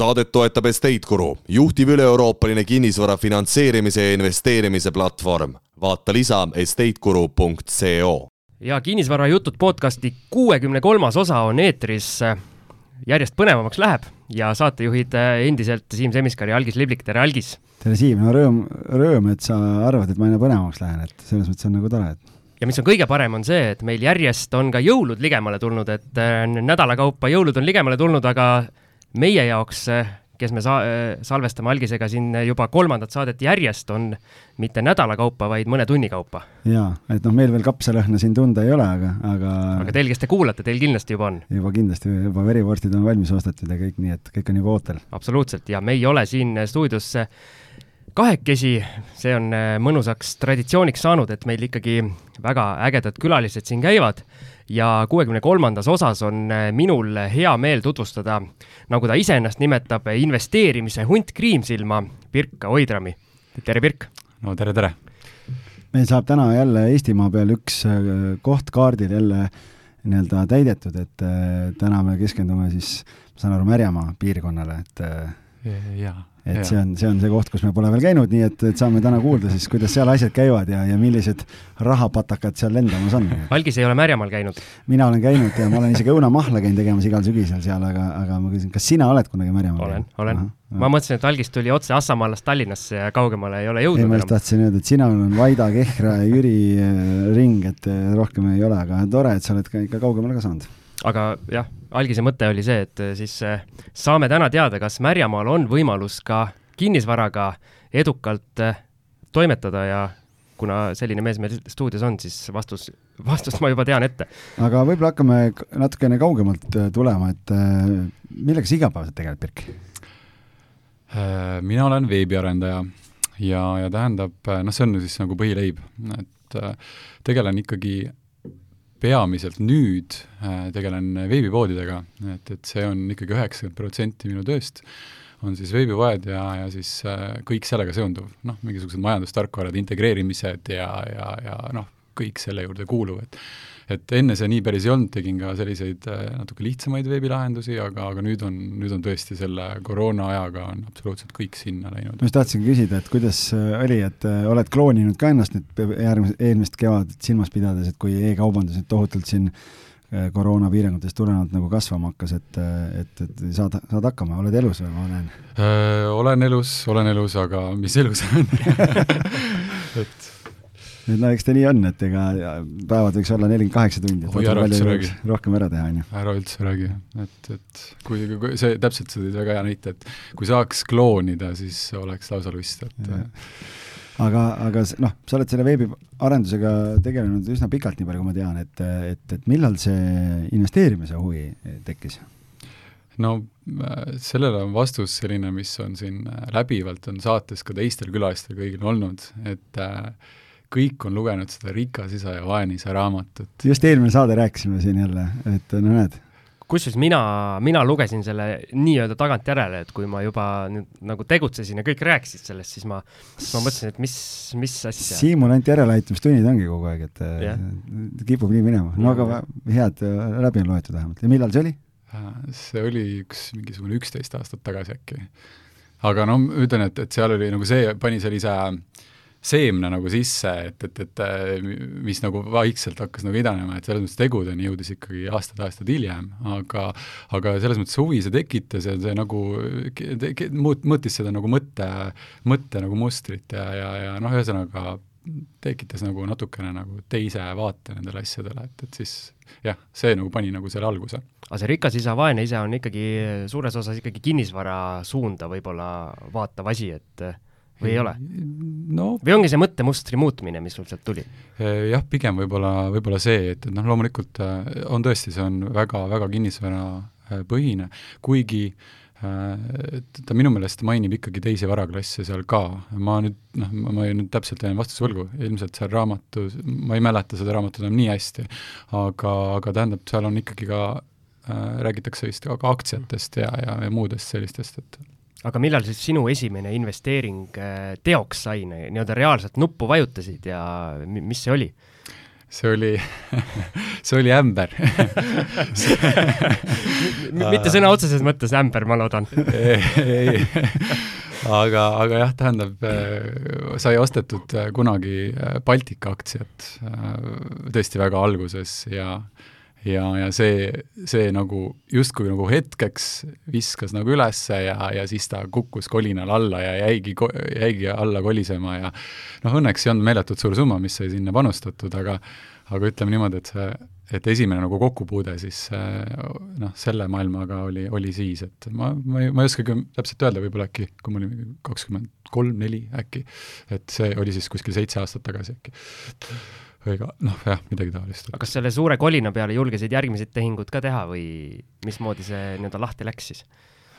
saadet toetab Estate Guru, juhtiv üle-euroopaline kinnisvara finantseerimise ja investeerimise platvorm. vaata lisa estateguru.co. ja Kinnisvarajutud podcasti kuuekümne kolmas osa on eetris. järjest põnevamaks läheb ja saatejuhid endiselt Siim Semiskar ja Algis Liblik, tere Algis! tere Siim, no rõõm, rõõm, et sa arvad, et ma aina põnevamaks lähen, et selles mõttes on nagu tore, et ja mis on kõige parem, on see, et meil järjest on ka jõulud ligemale tulnud, et äh, nädala kaupa jõulud on ligemale tulnud, aga meie jaoks, äh, kes me sa-, äh, salvestame algisega siin juba kolmandat saadet järjest, on mitte nädala kaupa, vaid mõne tunni kaupa. jaa, et noh, meil veel kapsalõhna siin tunda ei ole, aga, aga aga teil, kes te kuulate, teil kindlasti juba on? juba kindlasti, juba verivorstid on valmis ostetud ja kõik, nii et kõik on juba ootel. absoluutselt, ja me ei ole siin stuudios kahekesi, see on mõnusaks traditsiooniks saanud, et meil ikkagi väga ägedad külalised siin käivad ja kuuekümne kolmandas osas on äh, minul hea meel tutvustada, nagu ta iseennast nimetab, investeerimise hunt Kriimsilma, Pirka Oidrami. tere, Pirk! no tere, tere! meil saab täna jälle Eestimaa peal üks äh, koht kaardil jälle nii-öelda täidetud, et täna me keskendume siis, ma saan aru, Märjamaa piirkonnale, et jaa et ja. see on, see on see koht, kus me pole veel käinud, nii et, et saame täna kuulda siis, kuidas seal asjad käivad ja, ja millised rahapatakad seal lendamas on. Algis ei ole Märjamaal käinud? mina olen käinud ja ma olen isegi õunamahla käinud tegemas igal sügisel seal, aga, aga ma küsin, kas sina oled kunagi Märjamaal olen, olen. ma mõtlesin, et Algis tuli otse Assamaalast Tallinnasse ja kaugemale ei ole jõudnud ei, ma just tahtsin öelda, et sina olen Vaida, Kehra ja Jüri äh, ring, et äh, rohkem ei ole, aga tore, et sa oled ka ikka kaugemale ka saanud aga jah, algise mõte oli see, et äh, siis äh, saame täna teada, kas Märjamaal on võimalus ka kinnisvaraga edukalt äh, toimetada ja kuna selline mees meil stuudios on, siis vastus, vastust ma juba tean ette. aga võib-olla hakkame natukene kaugemalt tulema, et millega sa igapäevaselt tegeled, Pirk? mina olen veebiarendaja ja, ja tähendab, noh, see on siis nagu põhileib, et tegelen ikkagi peamiselt nüüd äh, tegelen veebipoodidega, et, et see on ikkagi üheksakümmend protsenti minu tööst, on siis veebipoed ja, ja siis äh, kõik sellega seonduv, noh, mingisugused majandustarkvarad, integreerimised ja, ja, ja noh, kõik selle juurde kuuluv, et et enne see nii päris ei olnud, tegin ka selliseid äh, natuke lihtsamaid veebilahendusi, aga, aga nüüd on, nüüd on tõesti selle koroona ajaga on absoluutselt kõik sinna läinud. ma just tahtsingi küsida, et kuidas äh, oli, et äh, oled klooninud ka ennast nüüd järgmist, eelmist kevadet silmas pidades, et kui e-kaubandus nüüd tohutult siin koroonapiirangutest tulenevalt nagu kasvama hakkas, et, et, et saad, saad hakkama, oled elus või ma näen? olen elus, olen elus, aga mis elus on et et no eks ta nii on, et ega päevad võiks olla nelikümmend kaheksa tundi, et oi, ära üldse räägi. rohkem ära teha, on ju. ära üldse räägi, et, et kui, kui see, täpselt sa tõid väga hea näite, et kui saaks kloonida, siis oleks lausa lust, et ja. aga, aga noh, sa oled selle veebiarendusega tegelenud üsna pikalt, nii palju kui ma tean, et, et, et millal see investeerimise huvi tekkis? no äh, sellele on vastus selline, mis on siin äh, läbivalt, on saates ka teistel külalistel kõigil olnud, et äh, kõik on lugenud seda Rikas isa ja vaene isa raamatut. just eelmine saade rääkisime siin jälle, et no näed. kusjuures mina, mina lugesin selle nii-öelda tagantjärele, et kui ma juba nüüd nagu tegutsesin ja kõik rääkisid sellest, siis ma, siis ma mõtlesin, et mis, mis asja. Siimul ainult järeleaitamistunnid ongi kogu aeg, et yeah. kipub nii minema. no aga head, läbi on loetud vähemalt. ja millal see oli? see oli üks mingisugune üksteist aastat tagasi äkki. aga no ütlen, et, et seal oli nagu see, pani sellise äh, seemne nagu sisse, et, et, et mis nagu vaikselt hakkas nagu idanema, et selles mõttes tegudeni jõudis ikkagi aastad-aastad hiljem, aga aga selles mõttes huvi see tekitas ja see nagu muut-, muutis seda nagu mõtte, mõtte nagu mustrit ja, ja, ja noh, ühesõnaga tekitas nagu natukene nagu teise vaate nendele asjadele, et, et siis jah, see nagu pani nagu selle alguse. aga see rikas isa, vaene isa on ikkagi suures osas ikkagi kinnisvara suunda võib-olla vaatav asi, et või ei ole no.? või ongi see mõttemustri muutmine, mis sul sealt tuli? Eh, jah, pigem võib-olla, võib-olla see, et, et noh, loomulikult äh, on tõesti, see on väga, väga kinnisvarapõhine, kuigi äh, ta minu meelest mainib ikkagi teisi varaklasse seal ka, ma nüüd noh, ma nüüd täpselt jään vastuse võlgu, ilmselt seal raamatus, ma ei mäleta seda raamatut enam nii hästi, aga, aga tähendab, seal on ikkagi ka äh, räägitakse vist ka aktsiatest ja, ja, ja muudest sellistest, et aga millal siis sinu esimene investeering äh, teoks sai, nii-öelda reaalselt nuppu vajutasid ja mis see oli? see oli see oli ämber. Mitte sõna otseses mõttes ämber, ma loodan. Ei, aga, aga jah, tähendab, äh, sai ostetud äh, kunagi Baltika aktsiat tõesti väga alguses ja ja, ja see, see nagu justkui nagu hetkeks viskas nagu ülesse ja, ja siis ta kukkus kolinal alla ja jäigi, jäigi alla kolisema ja noh, õnneks ei olnud meeletult suur summa, mis sai sinna panustatud, aga aga ütleme niimoodi, et see, et esimene nagu kokkupuude siis noh, selle maailmaga oli, oli siis, et ma, ma ei, ma ei oskagi täpselt öelda, võib-olla äkki, kui ma olin kakskümmend kolm, neli äkki, et see oli siis kuskil seitse aastat tagasi äkki ka noh, jah, midagi taolist. aga kas selle suure kolina peale julgesid järgmised tehingud ka teha või mismoodi see nii-öelda lahti läks siis?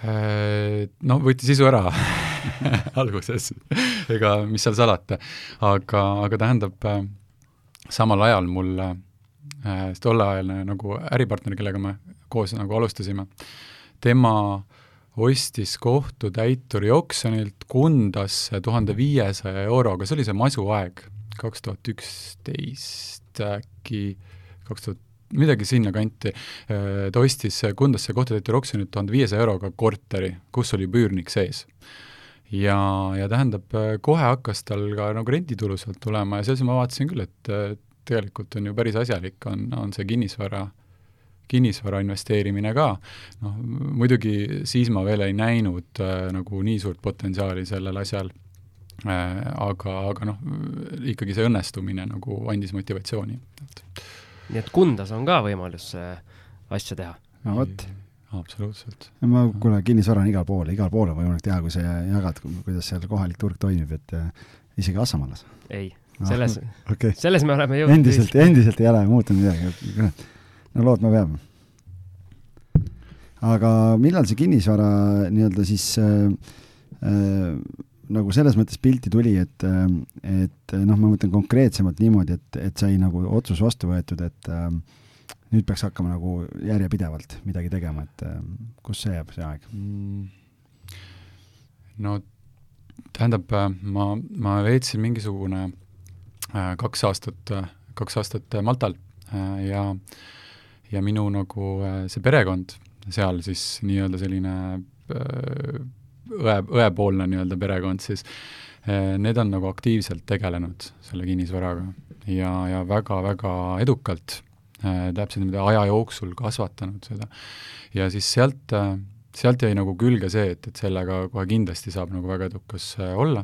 Äh, no võeti sisu ära alguses, ega mis seal salata, aga, aga tähendab äh, samal ajal mul äh, tolleajaline nagu äripartner, kellega me koos nagu alustasime, tema ostis kohtutäituri oksjonilt Kundasse tuhande viiesaja euroga, see oli see masuaeg kaks tuhat üksteist äkki, kaks tuhat, midagi sinnakanti, ta ostis Kundasse kohtutäituri oksjonilt tuhande viiesaja euroga korteri, kus oli püürnik sees. ja, ja tähendab, kohe hakkas tal ka nagu renditulu sealt tulema ja selles ma vaatasin küll, et tegelikult on ju päris asjalik, on, on see kinnisvara kinnisvara investeerimine ka, noh muidugi siis ma veel ei näinud äh, nagu nii suurt potentsiaali sellel asjal. Äh, aga, aga noh, ikkagi see õnnestumine nagu andis motivatsiooni, nii et Kundas on ka võimalus äh, asja teha? no vot. absoluutselt. ma, kuule, kinnisvara on igal pool, igal pool on võimalik teha, kui sa jagad, kuidas seal kohalik turg toimib, et äh, isegi Assamaalas. ei, selles ah, okay., selles me oleme jõudnud endiselt, endiselt ei ole muutunud midagi, no lootma peab. aga millal see kinnisvara nii-öelda siis äh, äh, nagu selles mõttes pilti tuli, et, et noh, ma mõtlen konkreetsemalt niimoodi, et, et sai nagu otsus vastu võetud, et äh, nüüd peaks hakkama nagu järjepidevalt midagi tegema, et äh, kus see jääb, see aeg mm.? no tähendab, ma, ma veetsin mingisugune äh, kaks aastat, kaks aastat Maltal äh, ja, ja minu nagu äh, see perekond seal siis nii-öelda selline äh, õe, õepoolne nii-öelda perekond, siis eh, need on nagu aktiivselt tegelenud selle kinnisvaraga ja, ja väga-väga edukalt äh,, täpselt niimoodi aja jooksul kasvatanud seda. ja siis sealt äh,, sealt jäi nagu külge see, et, et sellega kohe kindlasti saab nagu väga edukas olla.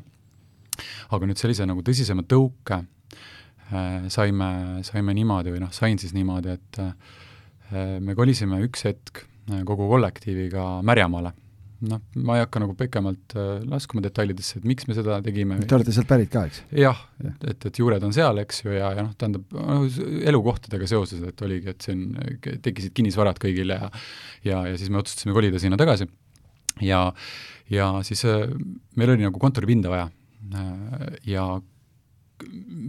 aga nüüd sellise nagu tõsisema tõuke saime, saime niimoodi või noh, sain siis niimoodi, et me kolisime üks hetk kogu kollektiiviga Märjamaale noh, ma ei hakka nagu pikemalt äh, laskuma detailidesse, et miks me seda tegime. Te olete sealt pärit ka, eks? jah ja., et, et juured on seal, eks ju, ja, ja noh, tähendab no, elukohtadega seoses, et oligi, et siin tekkisid kinnisvarad kõigil ja ja, ja siis me otsustasime kolida sinna tagasi. ja, ja siis äh, meil oli nagu kontoripinda vaja äh, ja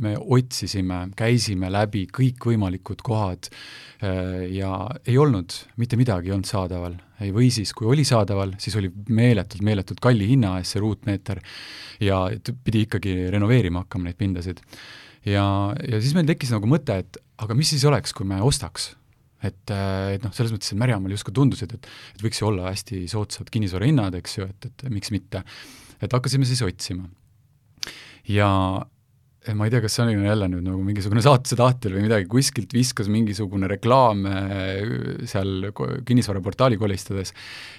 me otsisime, käisime läbi kõikvõimalikud kohad äh, ja ei olnud, mitte midagi ei olnud saadaval. või siis, kui oli saadaval, siis oli meeletult, meeletult kalli hinna eest see ruutmeeter ja pidi ikkagi renoveerima hakkama neid pindasid. ja, ja siis meil tekkis nagu mõte, et aga mis siis oleks, kui me ostaks et, äh, et noh, selles mõttes, et Märjamaal justkui tundus, et, et et võiks ju olla hästi soodsad kinnisvarahinnad, eks ju, et, et miks mitte. et hakkasime siis otsima. ja ma ei tea, kas see on jälle nüüd nagu mingisugune saatuse tahtel või midagi, kuskilt viskas mingisugune reklaam äh, seal kinnisvaraportaali kolistades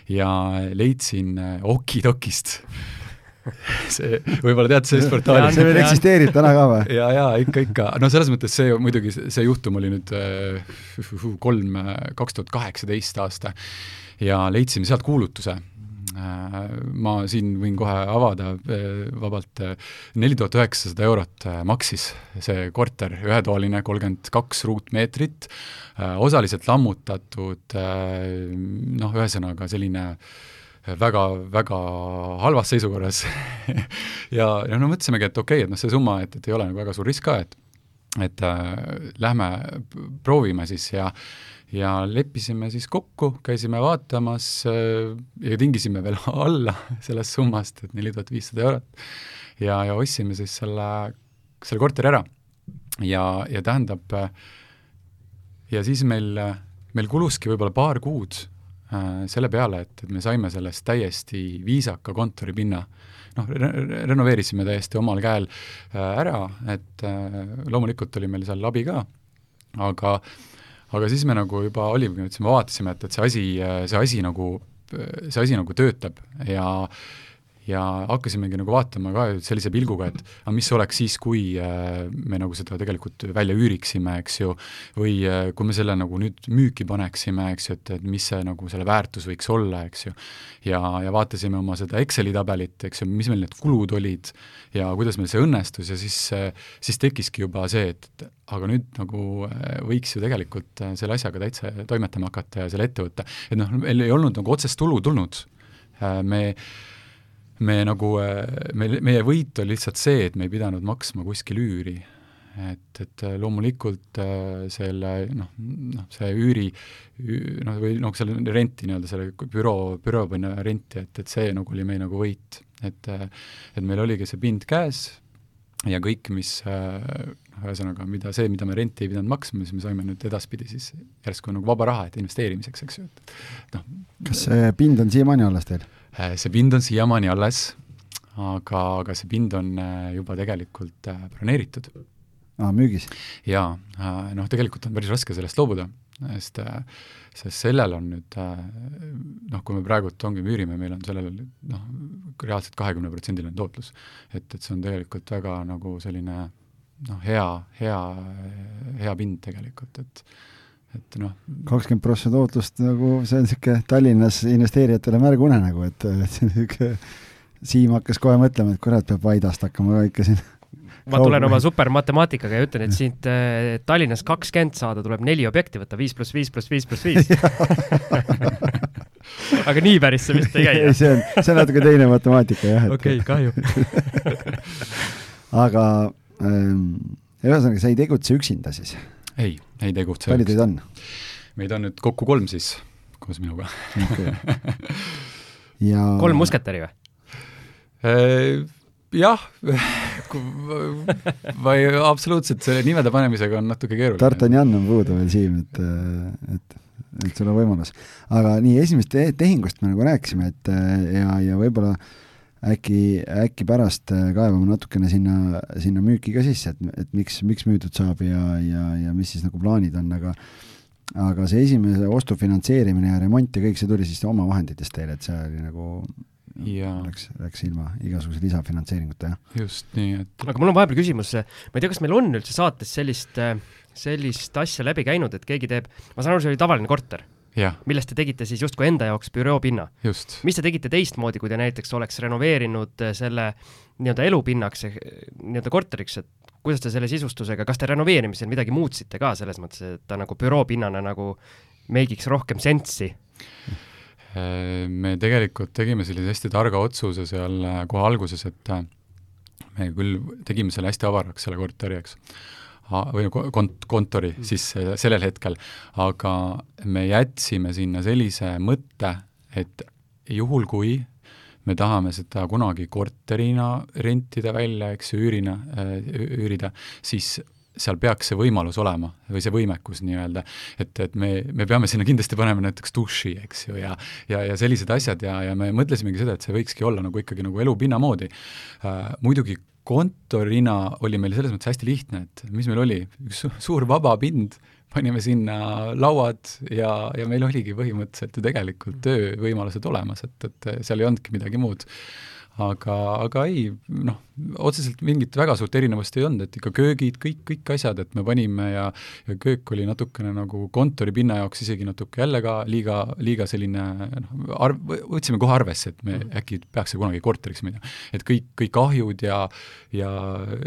ja leidsin äh, Okidokist. See, võib-olla tead sellist portaali? see veel eksisteerib täna ka või? ja, ja ikka, ikka, no selles mõttes see muidugi, see juhtum oli nüüd kolm, kaks tuhat kaheksateist aasta. Ja leidsime sealt kuulutuse ma siin võin kohe avada äh, vabalt, äh, neli tuhat üheksasada eurot maksis see korter, ühetoaline, kolmkümmend kaks ruutmeetrit, osaliselt lammutatud, noh, ühesõnaga selline väga, väga halvas seisukorras ja, ja no mõtlesimegi, et okei okay,, et noh, see summa, et, et ei ole nagu väga suur risk ka, et et äh, lähme proovime siis ja ja leppisime siis kokku, käisime vaatamas äh, ja tingisime veel alla sellest summast, et neli tuhat viissada eurot, ja, ja ostsime siis selle, selle korteri ära. ja, ja tähendab, ja siis meil, meil kuluski võib-olla paar kuud äh, selle peale, et, et me saime sellest täiesti viisaka kontoripinna noh re, renoveerisime täiesti omal käel äh, ära, et äh, loomulikult oli meil seal abi ka, aga aga siis me nagu juba olime, ütlesime, vaatasime, et, et see asi, see asi nagu, see asi nagu töötab ja ja hakkasimegi nagu vaatama ka sellise pilguga, et aga mis oleks siis, kui äh, me nagu seda tegelikult välja üüriksime, eks ju, või äh, kui me selle nagu nüüd müüki paneksime, eks ju, et, et mis see nagu selle väärtus võiks olla, eks ju. ja, ja vaatasime oma seda Exceli tabelit, eks ju, mis meil need kulud olid ja kuidas meil see õnnestus ja siis, äh, siis tekkiski juba see, et, aga nüüd nagu võiks ju tegelikult selle asjaga täitsa toimetama hakata ja selle ette võtta. et noh, meil ei olnud nagu otsest tulu tulnud, me me nagu, äh, meil, meie võit oli lihtsalt see, et me ei pidanud maksma kuskil üüri. et, et äh, loomulikult äh, selle noh, noh see üüri noh, või noh, selle renti nii-öelda, selle büroo, büroopõhine renti, et, et see nagu oli meie nagu võit. et, et meil oligi see pind käes ja kõik, mis noh, ühesõnaga, mida see, mida me renti ei pidanud maksma, siis me saime nüüd edaspidi siis järsku nagu vaba raha, et investeerimiseks, eks ju, et noh. kas see pind on siiamaani alles teil? Äh, see pind on siiamaani alles, aga, aga see pind on äh, juba tegelikult äh, broneeritud. aa, müügis? jaa, noh tegelikult on päris raske sellest loobuda, sest, sest sellel on nüüd noh, kui me praegult ongi müürime, meil on sellel noh, reaalselt kahekümneprotsendiline tootlus. et, et see on tegelikult väga nagu selline noh, hea, hea, hea pind tegelikult, et et noh. kakskümmend prossa tootlust nagu see on niisugune Tallinnas investeerijatele märgunenägu, et, et see on niisugune, Siim hakkas kohe mõtlema, et kurat, peab Vaidast hakkama ikka siin ma tulen oma supermatemaatikaga ja ütlen, et siit äh, Tallinnas kakskümmend saada, tuleb neli objekti võtta, viis pluss viis pluss viis pluss viis. aga nii päris see vist ei käi. ei, see on, see on natuke teine matemaatika jah. okei, kahju aga ähm, ühesõnaga, sa ei tegutse üksinda siis? ei, ei tegutse. palju teid on? meid on nüüd kokku kolm siis, koos minuga okay. ja kolm musketäri või? Äh, jah, või absoluutselt, selle nimede panemisega on natuke keeruline. D'Artagnan on puudu veel, Siim, et, et, et sul on võimalus. aga nii, esimesest tehingust me nagu rääkisime, et ja, ja võib-olla äh, äkki, äkki pärast äh, kaevame natukene sinna, sinna müüki ka sisse, et, et miks, miks müüdud saab ja, ja, ja mis siis nagu plaanid on, aga aga see esimese ostu finantseerimine ja remont ja kõik see tuli siis oma vahenditest teile, et see oli nagu ja. läks, läks ilma igasuguse lisafinantseeringuta, jah? just nii, et aga mul on vahepeal küsimus, ma ei tea, kas meil on üldse saates sellist, sellist asja läbi käinud, et keegi teeb, ma saan aru, see oli tavaline korter millest te tegite siis justkui enda jaoks büroopinna. mis te tegite teistmoodi, kui te näiteks oleks renoveerinud äh, selle nii-öelda elupinnaks, nii-öelda korteriks, et kuidas te selle sisustusega, kas te renoveerimisel midagi muutsite ka selles mõttes, et ta nagu büroopinnana nagu meigiks rohkem sensi? Äh, me tegelikult tegime sellise hästi targa otsuse seal äh, kohe alguses, et me küll tegime selle hästi avaraks, selle korteri, eks või kont-, kontori mm. siis sellel hetkel, aga me jätsime sinna sellise mõtte, et juhul, kui me tahame seda kunagi korterina rentida välja, eks ju, üürina, üürida, siis seal peaks see võimalus olema või see võimekus nii-öelda, et, et me, me peame sinna kindlasti panema näiteks duši, eks ju, ja ja, ja sellised asjad ja, ja me mõtlesimegi seda, et see võikski olla nagu ikkagi nagu elupinna moodi äh,. muidugi kontorina oli meil selles mõttes hästi lihtne, et mis meil oli, üks suur vaba pind, panime sinna lauad ja, ja meil oligi põhimõtteliselt ju tegelikult töövõimalused olemas, et, et seal ei olnudki midagi muud aga, aga ei, noh, otseselt mingit väga suurt erinevust ei olnud, et ikka köögid, kõik, kõik asjad, et me panime ja ja köök oli natukene nagu kontoripinna jaoks isegi natuke jälle ka liiga, liiga selline noh, arv, võtsime kohe arvesse, et me mm. äkki peaks see kunagi korteriks minema. et kõik, kõik ahjud ja, ja,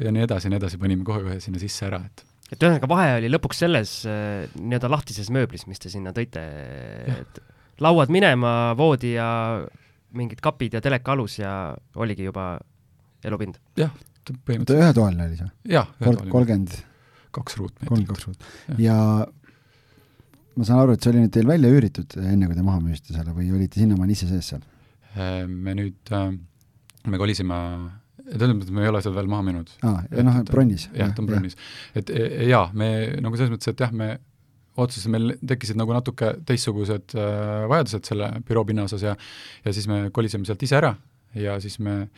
ja nii edasi ja nii edasi panime kohe-kohe sinna sisse ära, et et ühesõnaga, vahe oli lõpuks selles äh, nii-öelda lahtises mööblis, mis te sinna tõite, et lauad minema, voodi ja mingid kapid ja teleka alus ja oligi juba elupind? jah, põhimõtteliselt. ühetoaline oli see? jah, ühetoaline. kolmkümmend? kaks ruutmeetrit. kolmkümmend kaks ruut. ja ma saan aru, et see oli nüüd teil välja üüritud, enne kui te maha müüsite selle või olite sinnamaani ise sees seal? Äh, me nüüd, äh, me kolisime selles mõttes me ei ole seal veel maha müünud. aa, noh, bronnis. jah, ta on bronnis. et e, e, jaa, me nagu selles mõttes, et jah, me otsustasime, meil tekkisid nagu natuke teistsugused äh, vajadused selle büroo pinna osas ja ja siis me kolisime sealt ise ära ja siis me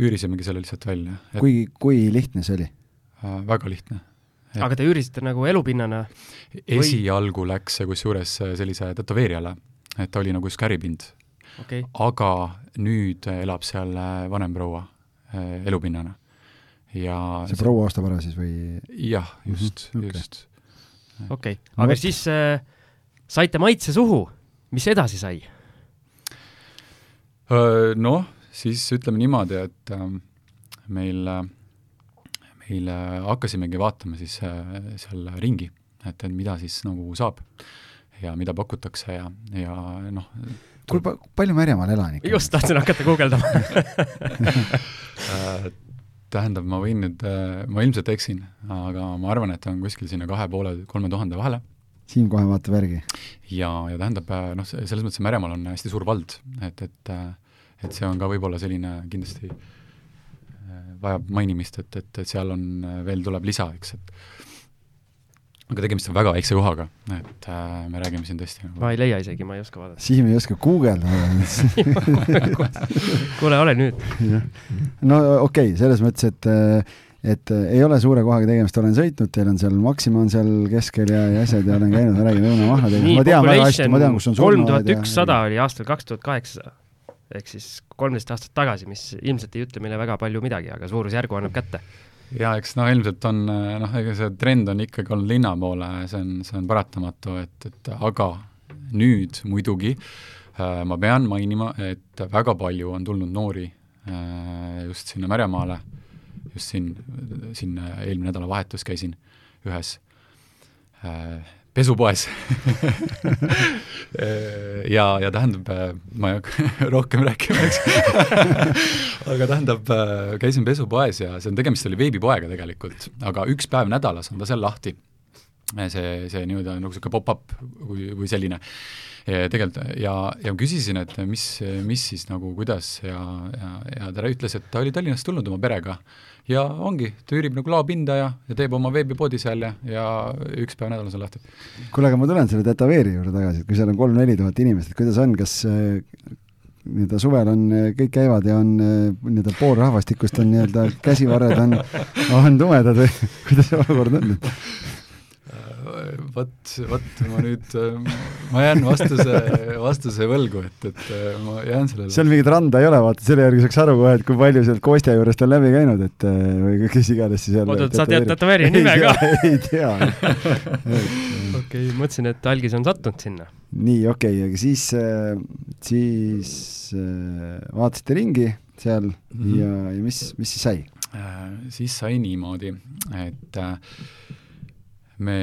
üürisimegi selle lihtsalt välja. kui, kui lihtne see oli äh,? Väga lihtne. aga te üürisite nagu elupinnana? esialgu või... läks see kusjuures sellise tätoveerijale, et ta oli nagu üks käripind okay.. aga nüüd elab seal äh, vanem proua äh, elupinnana. ja see proua ostab ära siis või? jah, just mm, -hmm. okay. Okei. Okay., aga no, siis äh, saite maitse suhu, mis edasi sai? Noh, siis ütleme niimoodi, et äh, meil äh, meil hakkasimegi vaatama siis äh, seal ringi, et, et mida siis nagu saab ja mida pakutakse ja, ja noh, kui pa-, palju Märjamaal elanikke just tahtsin hakata guugeldama. Äh, tähendab, ma võin nüüd, äh, ma ilmselt eksin, aga ma arvan, et on kuskil sinna kahe poole, kolme tuhande vahele. Siim kohe vaatab järgi. ja, ja tähendab, äh, noh, selles mõttes Märjamaal on hästi suur vald, et, et et see on ka võib-olla selline kindlasti vajab mainimist, et, et, et seal on, veel tuleb lisa, eks, et aga tegemist on väga väikse kohaga, et äh, me räägime siin tõesti nagu ma ei leia isegi, ma ei oska vaadata. Siim ei oska guugeldada. Kuule, ole nüüd. no okei okay,, selles mõttes, et et ei ole suure kohaga tegemist, olen sõitnud, teil on seal Maxima on seal keskel ja, ja asjad ja olen käinud, ma räägin õunamahladega, ma tean väga hästi, ma tean, kus on kolm tuhat ükssada oli aastal kaks tuhat kaheksa ehk siis kolmteist aastat tagasi, mis ilmselt ei ütle meile väga palju midagi, aga suurusjärgu annab kätte jaa, eks noh, ilmselt on noh, ega see trend on ikkagi olnud linna poole, see on, see on paratamatu, et, et aga nüüd muidugi äh, ma pean mainima, et väga palju on tulnud noori äh, just sinna Märjamaale, just siin, siin eelmine nädalavahetus käisin ühes äh, pesupoes. Ja, ja tähendab, ma ei hakka rohkem rääkima, eks. Aga tähendab, käisin pesupoes ja see on, tegemist oli veebipoega tegelikult, aga üks päev nädalas on ta seal lahti. see, see nii-öelda nagu niisugune pop-up või, või selline. Ja tegelikult ja, ja küsisin, et mis, mis siis nagu, kuidas ja, ja, ja ta ütles, et ta oli Tallinnast tulnud oma perega ja ongi, ta üürib nagu laopinda ja, ja teeb oma veebipoodi seal ja, ja üks päev nädalas on lahti. kuule, aga ma tulen selle tätoveeri juurde tagasi, et kui seal on kolm-neli tuhat inimest, et kuidas on, kas äh, nii-öelda suvel on, äh, kõik käivad ja on äh, nii-öelda pool rahvastikust on nii-öelda käsivarred on, on tumedad või kuidas see olukord on? Vot, vot ma nüüd, ma jään vastuse, vastuse võlgu, et, et äh, ma jään sellele. seal mingit randa ei ole, vaata, selle järgi saaks aru kohe, et kui palju sealt Kostja juurest on läbi käinud, et äh, või kes iganes siis jälle oota, sa tead tätoveeri nime ka? ei tea. okei, mõtlesin, et algis on sattunud sinna. nii, okei okay,, aga siis, äh, siis vaatasite ringi seal mm -hmm. ja, ja mis, mis siis sai? siis sai niimoodi, et äh, me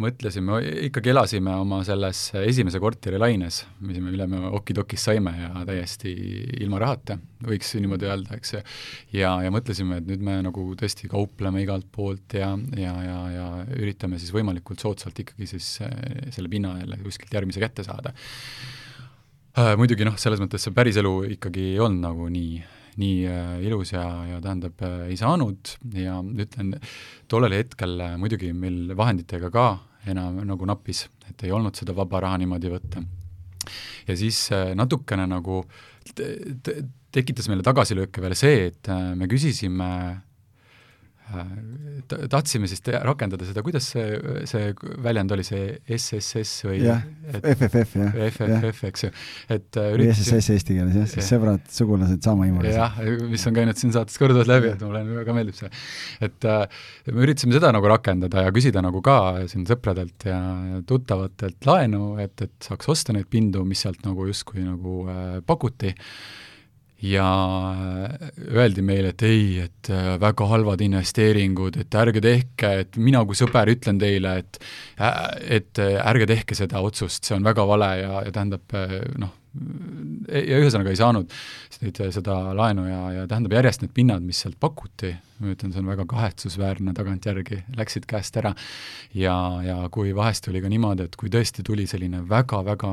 mõtlesime, ikkagi elasime oma selles esimese korteri laines, mis me, mille me okidokis saime ja täiesti ilma rahata, võiks niimoodi öelda, eks ja, ja mõtlesime, et nüüd me nagu tõesti kaupleme igalt poolt ja, ja, ja, ja üritame siis võimalikult soodsalt ikkagi siis eh, selle pinna jälle kuskilt järgmise kätte saada. Äh, muidugi noh, selles mõttes see päriselu ikkagi ei olnud nagu nii nii äh, ilus ja, ja tähendab, äh, ei saanud ja ütlen, tollel hetkel äh, muidugi meil vahenditega ka enam nagu nappis, et ei olnud seda vaba raha niimoodi võtta. ja siis natukene nagu tekitas meile tagasilööke veel see, et me küsisime tahtsime siis te-, rakendada seda, kuidas see, see väljend oli, see SSS või jah, FFF jah. FFF, eks ju, et äh, või SSS eesti keeles jah, siis sõbrad, sugulased, samahimulised. jah, mis on käinud siin saates korduvalt läbi, et mulle väga meeldib see. et äh, me üritasime seda nagu rakendada ja küsida nagu ka siin sõpradelt ja tuttavatelt laenu, et, et saaks osta neid pindu, mis sealt nagu justkui nagu äh, pakuti ja öeldi meile, et ei, et äh, väga halvad investeeringud, et ärge tehke, et mina kui sõber ütlen teile, et äh, et ärge tehke seda otsust, see on väga vale ja, ja tähendab noh, ja ühesõnaga ei saanud neid, seda laenu ja, ja tähendab, järjest need pinnad, mis sealt pakuti, ma ütlen, see on väga kahetsusväärne tagantjärgi, läksid käest ära. ja, ja kui vahest oli ka niimoodi, et kui tõesti tuli selline väga-väga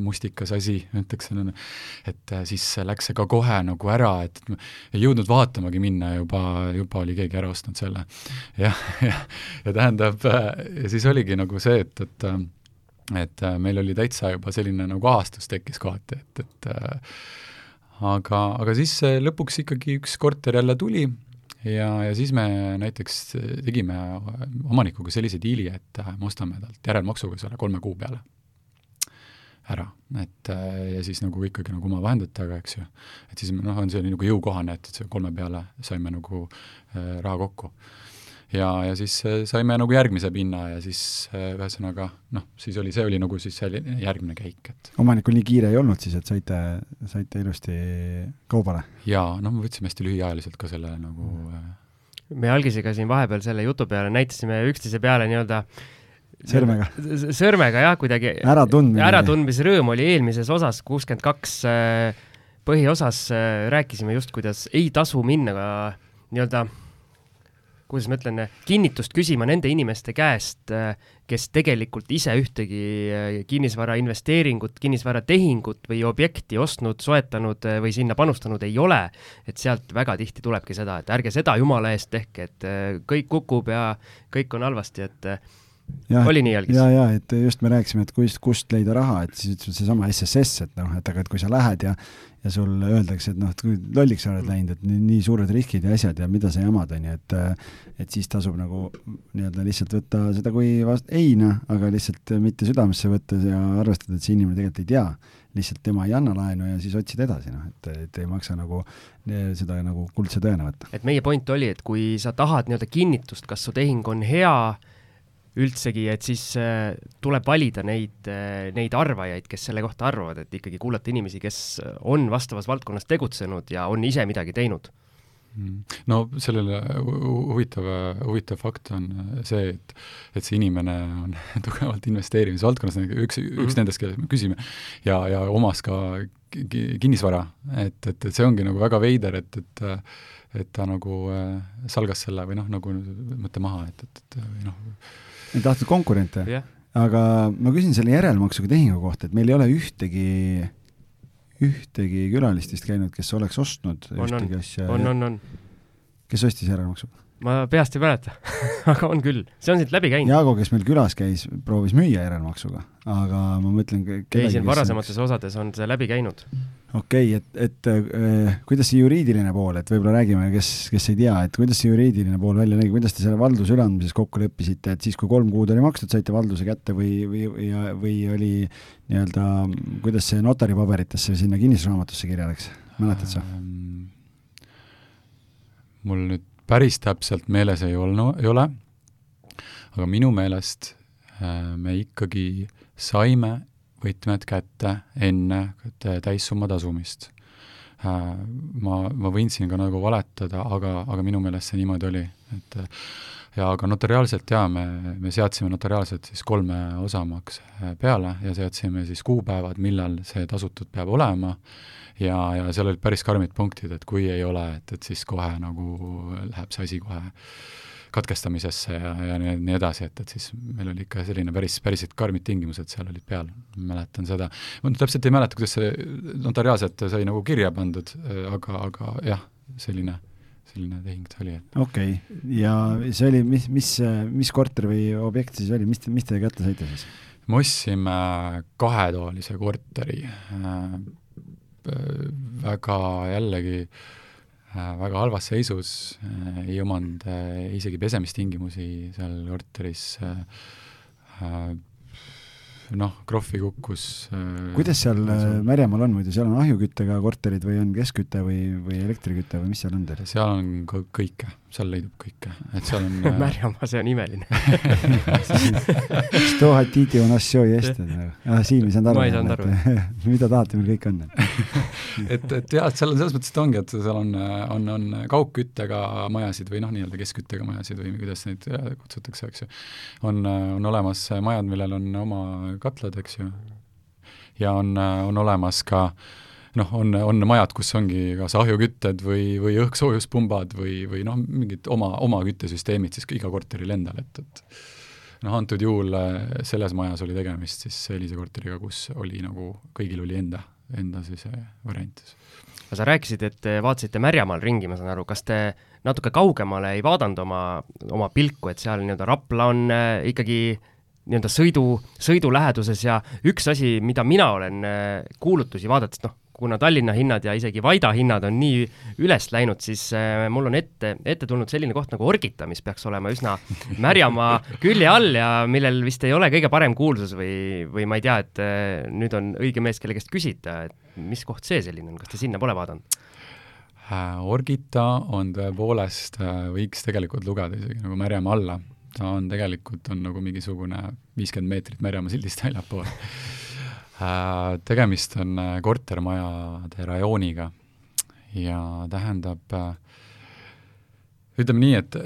mustikas asi, ütleks, et siis läks see ka kohe nagu ära, et ei jõudnud vaatamagi minna, juba, juba oli keegi ära ostnud selle. jah, ja, ja tähendab, ja siis oligi nagu see, et, et et äh, meil oli täitsa juba selline nagu ahastus tekkis kohati, et, et äh, aga, aga siis äh, lõpuks ikkagi üks korter jälle tuli ja, ja siis me näiteks tegime omanikuga sellise diili, et me ostame talt järelmaksuga selle kolme kuu peale ära, et ja siis nagu ikkagi nagu oma vahenditega, eks ju. et siis noh, on see nagu jõukohane, et, et see kolme peale saime nagu äh, raha kokku ja, ja siis äh, saime nagu järgmise pinna ja siis äh, ühesõnaga noh, siis oli, see oli nagu siis selline järgmine käik, et omanikul nii kiire ei olnud siis, et saite, saite ilusti kaubale? jaa, noh, me võtsime hästi lühiajaliselt ka selle nagu äh, me Algisega siin vahepeal selle jutu peale näitasime üksteise peale nii-öelda sõrmega? sõrmega jah, kuidagi äratundmine. äratundmise rõõm oli eelmises osas, kuuskümmend kaks põhiosas rääkisime just, kuidas ei tasu minna ka nii-öelda kuidas ma ütlen, kinnitust küsima nende inimeste käest, kes tegelikult ise ühtegi äh, kinnisvara investeeringut, kinnisvaratehingut või objekti ostnud, soetanud äh, või sinna panustanud ei ole. et sealt väga tihti tulebki seda, et ärge seda jumala eest tehke, et äh, kõik kukub ja kõik on halvasti, et ja, oli nii jälgis? ja, ja et just me rääkisime, et kust, kust leida raha, et siis ütles seesama SSS, et noh, et aga et kui sa lähed ja ja sul öeldakse, et noh, et kui lolliks sa oled läinud, et nii, nii suured riskid ja asjad ja mida sa jamad, on ju, et et siis tasub nagu nii-öelda lihtsalt võtta seda kui vast-, eina, aga lihtsalt mitte südamesse võtta ja arvestada, et see inimene tegelikult ei tea. lihtsalt tema ei anna laenu ja siis otsid edasi, noh, et, et ei maksa nagu seda nagu kuldse tõena võtta. et meie point oli, et kui sa tahad nii-öelda kinnitust, kas su tehing on hea, üldsegi, et siis äh, tuleb valida neid äh,, neid arvajaid, kes selle kohta arvavad, et ikkagi kuulata inimesi, kes on vastavas valdkonnas tegutsenud ja on ise midagi teinud mm. no sellele huvitav, huvitav fakt on see, et, et see inimene on tugevalt investeerimisvaldkonnas, üks, üks mm -hmm. nendest, kellest me küsime, ja, ja omas ka kinnisvara, et, et, et see ongi nagu väga veider, et, et et ta nagu äh, salgas selle või noh, nagu mõtte maha, et, et, et või noh, ei tahtnud konkurente yeah.? aga ma küsin selle järelmaksuga tehingu kohta, et meil ei ole ühtegi, ühtegi külalist vist käinud, kes oleks ostnud on, ühtegi asja. on, on, on. kes ostis järelmaksuga? Ma peast ei mäleta aga on küll, see on siit läbi käinud. Jaago, kes meil külas käis, proovis müüa järelmaksuga, aga ma mõtlen ei, siin varasemates on... osades on see läbi käinud. okei okay,, et, et äh, kuidas see juriidiline pool, et võib-olla räägime, kes, kes ei tea, et kuidas see juriidiline pool välja nägi, kuidas te selle valduse üleandmises kokku leppisite, et siis, kui kolm kuud oli makstud, saite valduse kätte või, või, ja, või oli nii-öelda, kuidas see notaripaberitesse sinna kinnistusraamatusse kirja läks, mäletad sa mul nüüd päris täpselt meeles ei olnud, ei ole, aga minu meelest äh, me ikkagi saime võtmed kätte enne täissumma tasumist. Äh, ma, ma võin siin ka nagu valetada, aga, aga minu meelest see niimoodi oli, et ja aga notariaalselt jaa, me, me seadsime notariaalselt siis kolme osamakse peale ja seadsime siis kuupäevad, millal see tasutud peab olema ja, ja seal olid päris karmid punktid, et kui ei ole, et, et siis kohe nagu läheb see asi kohe katkestamisesse ja, ja nii, nii edasi, et, et siis meil oli ikka selline päris, päris karmid tingimused seal olid peal, mäletan seda. ma nüüd täpselt ei mäleta, kuidas see notariaalselt sai nagu kirja pandud, aga, aga jah, selline, selline tehing see oli. okei okay., ja see oli, mis, mis, mis korter või objekt siis oli, mis, mis te kätte saite siis? me ostsime kahetoalise korteri Äh, väga jällegi äh, väga halvas seisus, äh, ei omanud isegi pesemistingimusi seal korteris, noh, krohvi kukkus. Äh, kuidas seal äh, Märjamaal on muidu, seal on ahjuküttega korterid või on keskküte või, või elektriküte või mis seal on teil? seal on kõike, seal leidub kõike, et seal on märjamaa, äh, see on imeline nagu. ah, Siim ei saanud aru. ma ei saanud aru. mida tahate, meil kõik on et, et jah, et seal on selles mõttes, et ongi, et seal on, on, on kaugküttega majasid või noh, nii-öelda keskküttega majasid või kuidas neid äh, kutsutakse, eks ju. on, on olemas majad, millel on oma katlad, eks ju. ja on, on olemas ka äh, noh, on, on majad, kus ongi kas ahjukütted või, või õhkssoojuspumbad või, või noh, mingid oma, oma küttesüsteemid siis iga korteril endal, et, et noh, antud juhul selles majas oli tegemist siis sellise korteriga, kus oli nagu, kõigil oli enda, enda siis variant siis. Aga sa rääkisid, et te vaatasite Märjamaal ringi, ma saan aru, kas te natuke kaugemale ei vaadanud oma, oma pilku, et seal nii-öelda Rapla on äh, ikkagi nii-öelda sõidu, sõidu läheduses ja üks asi, mida mina olen äh, kuulutusi vaadates, noh, kuna Tallinna hinnad ja isegi Vaida hinnad on nii üles läinud, siis äh, mul on ette, ette tulnud selline koht nagu Orgita, mis peaks olema üsna Märjamaa külje all ja millel vist ei ole kõige parem kuulsus või, või ma ei tea, et äh, nüüd on õige mees, kelle käest küsida, et mis koht see selline on, kas te sinna pole vaadanud? Äh, Orgita on tõepoolest, võiks tegelikult lugeda isegi nagu Märjamaa alla, ta on tegelikult, on nagu mingisugune viiskümmend meetrit Märjamaa sildist väljapool Äh, tegemist on äh, kortermajade rajooniga ja tähendab, äh, ütleme nii, et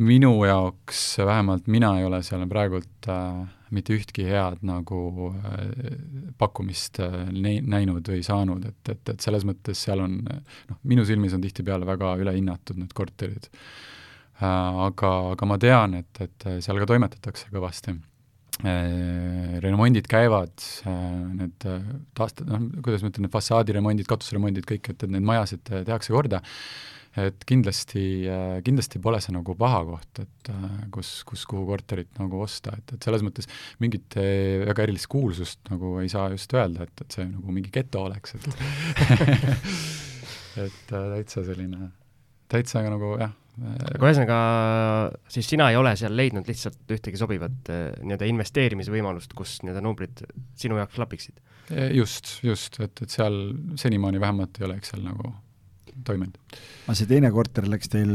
minu jaoks, vähemalt mina ei ole seal praegult äh, mitte ühtki head nagu äh, pakkumist äh, näinud või saanud, et, et, et selles mõttes seal on noh, minu silmis on tihtipeale väga ülehinnatud need korterid äh,. aga, aga ma tean, et, et seal ka toimetatakse kõvasti Äh, remondid käivad, äh, need äh, taast-, noh, kuidas ma ütlen, need fassaadiremondid, katusremondid, kõik, et, et neid majasid tehakse korda, et kindlasti, kindlasti pole see nagu paha koht, et kus, kus, kuhu korterit nagu osta, et, et selles mõttes mingit väga erilist kuulsust nagu ei saa just öelda, et, et see nagu mingi geto oleks, et et täitsa selline, täitsa nagu jah, aga ühesõnaga, siis sina ei ole seal leidnud lihtsalt ühtegi sobivat eh, nii-öelda investeerimisvõimalust, kus nii-öelda numbrid sinu jaoks klapiksid? E, just, just, et, et seal senimaani vähemalt ei ole Excel nagu toiminud. aga see teine korter läks teil,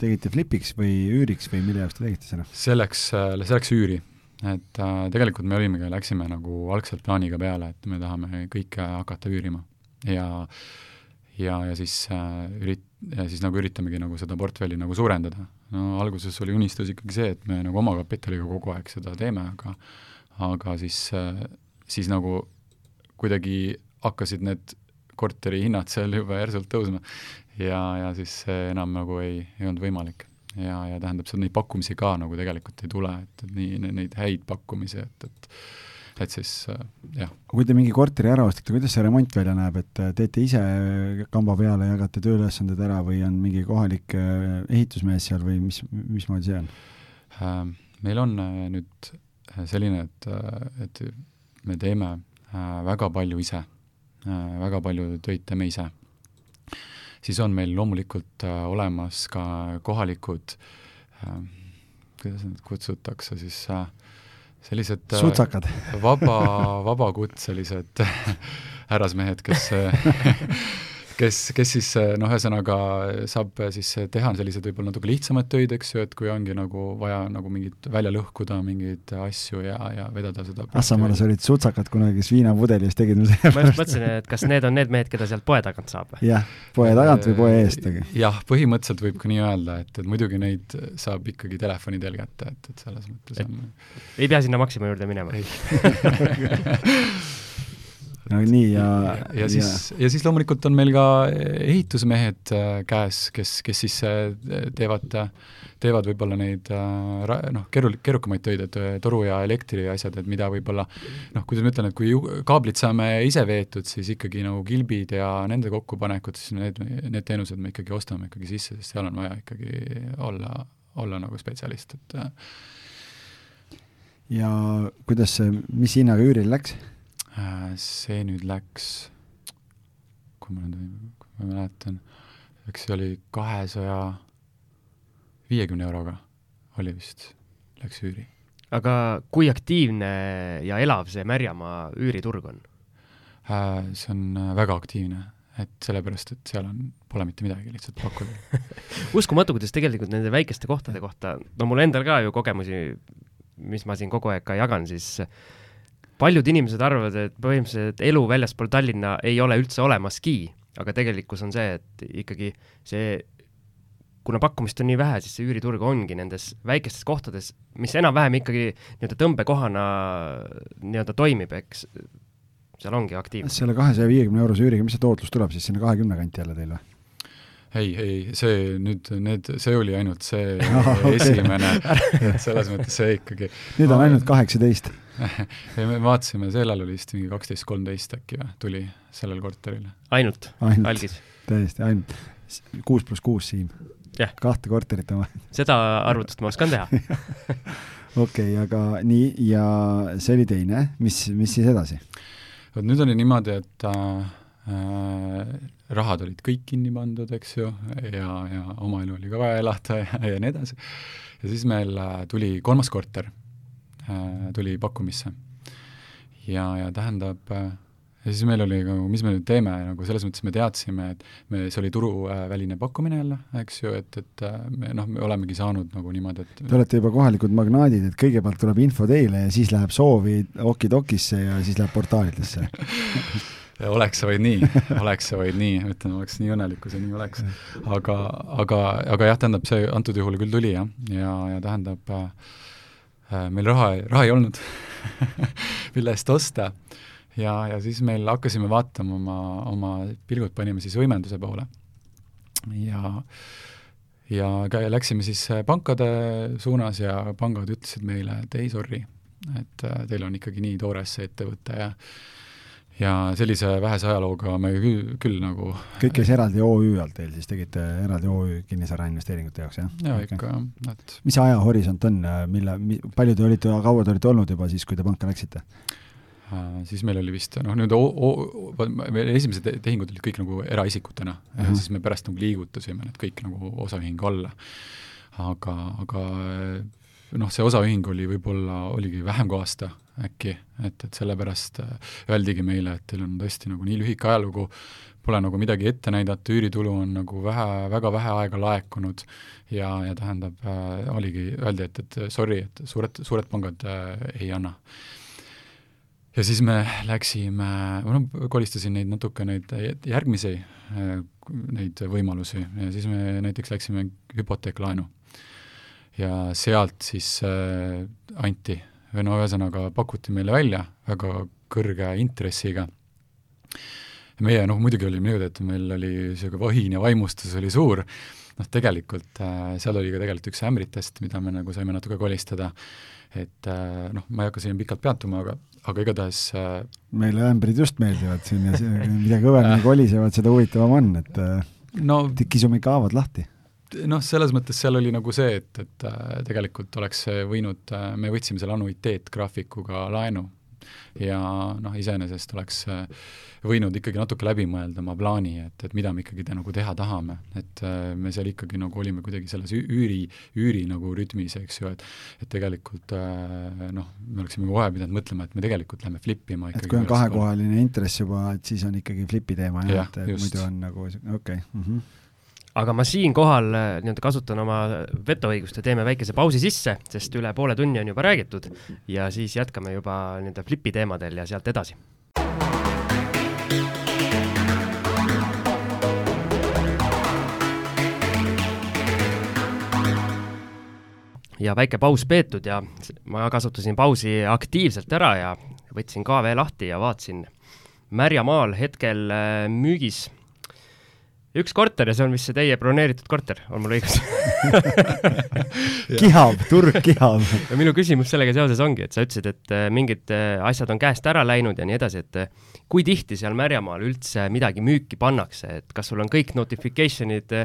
tegite flipiks või üüriks või mille jaoks te tegite seda? selleks, see läks üüri. et äh, tegelikult me olimegi, läksime nagu algselt plaaniga peale, et me tahame kõike hakata üürima ja ja, ja siis äh, ürit-, ja siis nagu üritamegi nagu seda portfelli nagu suurendada. no alguses oli unistus ikkagi see, et me nagu omakapitaliga kogu aeg seda teeme, aga aga siis, siis nagu kuidagi hakkasid need korteri hinnad seal juba järsult tõusma ja, ja siis enam nagu ei, ei olnud võimalik. ja, ja tähendab, seal neid pakkumisi ka nagu tegelikult ei tule, et, et nii, neid häid pakkumisi, et, et et siis äh, jah. kui te mingi korteri ära ostate, kuidas see remont välja näeb, et äh, teete ise kamba peale, jagate tööülesanded ära või on mingi kohalik äh, ehitusmees seal või mis, mismoodi see on? Meil on nüüd selline, et, et me teeme väga palju ise, väga palju töid teeme ise. siis on meil loomulikult olemas ka kohalikud, kuidas neid kutsutakse siis äh, sellised äh, sutsakad vaba, vabakutselised härrasmehed, kes kes, kes siis noh, ühesõnaga saab siis teha selliseid võib-olla natuke lihtsamaid töid, eks ju, et kui ongi nagu vaja nagu mingit, välja lõhkuda mingeid asju ja, ja vedada seda Assamaras olid sutsakad kunagi, kes viinapudelis tegid ma just mõtlesin, et kas need on need mehed, keda sealt poe tagant saab? jah, poe tagant või poe eest, aga jah, põhimõtteliselt võib ka nii öelda, et, et muidugi neid saab ikkagi telefoni teel kätte, et, et selles mõttes on ei pea sinna Maxima juurde minema no nii ja ja siis, ja siis loomulikult on meil ka ehitusmehed äh, käes, kes, kes siis äh, teevad, teevad võib-olla neid äh, noh, keeru-, keerukamaid töid, et toru ja elektri asjad, et mida võib-olla noh, kuidas ma ütlen, et kui kaablid saame ise veetud, siis ikkagi nagu kilbid ja nende kokkupanekud, siis need, need teenused me ikkagi ostame ikkagi sisse, sest seal on vaja ikkagi olla, olla nagu spetsialist, et ja kuidas see, mis hinnaga üüril läks? Äh, see nüüd läks, kui ma nüüd, kui ma mäletan, eks see oli kahesaja viiekümne euroga oli vist, läks üüri. aga kui aktiivne ja elav see Märjamaa üüriturg on? Äh, see on äh, väga aktiivne, et sellepärast, et seal on, pole mitte midagi lihtsalt pakkuda uskumatu, kuidas tegelikult nende väikeste kohtade kohta, no mul endal ka ju kogemusi, mis ma siin kogu aeg ka jagan, siis paljud inimesed arvavad, et põhimõtteliselt elu väljaspool Tallinna ei ole üldse olemaski, aga tegelikkus on see, et ikkagi see kuna pakkumist on nii vähe, siis see üüriturg ongi nendes väikestes kohtades, mis enam-vähem ikkagi nii-öelda tõmbekohana nii-öelda toimib, eks seal ongi aktiivne. selle kahesaja viiekümne eurose üüriga, mis see tootlus tuleb siis sinna kahekümne kanti jälle teil või? Ei, ei, see nüüd, need, see oli ainult see oh, okay. esimene, selles mõttes see ikkagi nüüd on ainult kaheksateist ei, me vaatasime, sellel oli vist mingi kaksteist, kolmteist äkki või, tuli sellel korteril. ainult, ainult., algis? täiesti, ainult. kuus pluss kuus, Siim. kahte korterit on vaja. seda arvutust ma oskan teha okei okay,, aga nii, ja see oli teine, mis, mis siis edasi? vot nüüd oli niimoodi, et Äh, rahad olid kõik kinni pandud, eks ju, ja, ja oma elu oli ka vaja elada ja, ja nii edasi. ja siis meil äh, tuli kolmas korter, äh, tuli pakkumisse. ja, ja tähendab, ja siis meil oli ka, mis me nüüd teeme, nagu selles mõttes me teadsime, et me, see oli turuväline pakkumine jälle, eks ju, et, et me noh, me olemegi saanud nagu niimoodi, et Te olete juba kohalikud magnaadid, et kõigepealt tuleb info teile ja siis läheb soovi okidokisse ja siis läheb portaalidesse oleks see vaid nii, oleks see vaid nii, ütlen, oleks nii õnnelik, kui see nii oleks. aga, aga, aga jah, tähendab, see antud juhul küll tuli jah, ja, ja tähendab äh, äh meil raha, raha ei olnud mille eest osta. ja, ja siis meil hakkasime vaatama oma, oma pilgud panime siis võimenduse poole. ja ja läksime siis pankade suunas ja pangad ütlesid meile, et ei, sorry, et äh, teil on ikkagi nii toores see ettevõte ja ja sellise vähese ajalooga me küll, küll nagu kõik käis eraldi OÜ alt teil siis, tegite eraldi OÜ kinnisvarainvesteeringute jaoks, jah? jaa ikka jah, et mis ajahorisont on, mille, palju te olite, kaua te olite olnud juba siis, kui te panka läksite? Uh, siis meil oli vist noh, nii-öelda meie esimesed tehingud olid kõik nagu eraisikutena uh -huh. ja siis me pärast nagu liigutasime need kõik nagu osaühingu alla. aga, aga noh, see osaühing oli võib-olla, oligi vähem kui aasta äkki, et, et sellepärast äh, öeldigi meile, et teil on tõesti nagu nii lühike ajalugu, pole nagu midagi ette näidata, üüritulu on nagu vähe, väga vähe aega laekunud ja, ja tähendab äh,, oligi, öeldi, et, et sorry, et suured, suured pangad äh, ei anna. ja siis me läksime, ma noh, kolistasin neid natuke, neid järgmisi äh, neid võimalusi ja siis me näiteks läksime hüpoteeklaenu ja sealt siis äh, anti, või no ühesõnaga pakuti meile välja väga kõrge intressiga. meie noh, muidugi oli niimoodi, et meil oli niisugune vahin ja vaimustus oli suur, noh tegelikult äh, seal oli ka tegelikult üks ämbritest, mida me nagu saime natuke kolistada, et äh, noh, ma ei hakka siin pikalt peatuma, aga, aga igatahes äh, meile ämbrid just meeldivad siin ja mida kõvemini kolisevad, seda huvitavam on, et no kisume ikka haavad lahti noh, selles mõttes seal oli nagu see, et, et äh, tegelikult oleks võinud, äh, me võtsime selle annuiteetgraafikuga laenu ja noh, iseenesest oleks äh, võinud ikkagi natuke läbi mõelda oma plaani, et, et mida me ikkagi te, nagu teha tahame, et me seal ikkagi nagu olime kuidagi selles üüri, üüri nagu rütmis, eks ju, et et tegelikult noh, me oleksime kohe pidanud mõtlema, et me tegelikult läheme flip ima et kui on kahekohaline intress juba, et siis on ikkagi flipi teema jah ja,, et muidu on nagu okei okay. mm. -hmm aga ma siinkohal äh, nii-öelda kasutan oma vetoõigust ja teeme väikese pausi sisse, sest üle poole tunni on juba räägitud ja siis jätkame juba nii-öelda flipi teemadel ja sealt edasi. ja väike paus peetud ja ma kasutasin pausi aktiivselt ära ja võtsin KV lahti ja vaatasin Märjamaal hetkel äh, müügis üks korter ja see on vist see teie broneeritud korter, on mul õigus kihab, turg kihab ja minu küsimus sellega seoses ongi, et sa ütlesid, et äh, mingid äh, asjad on käest ära läinud ja nii edasi, et äh, kui tihti seal Märjamaal üldse midagi müüki pannakse, et kas sul on kõik notification'id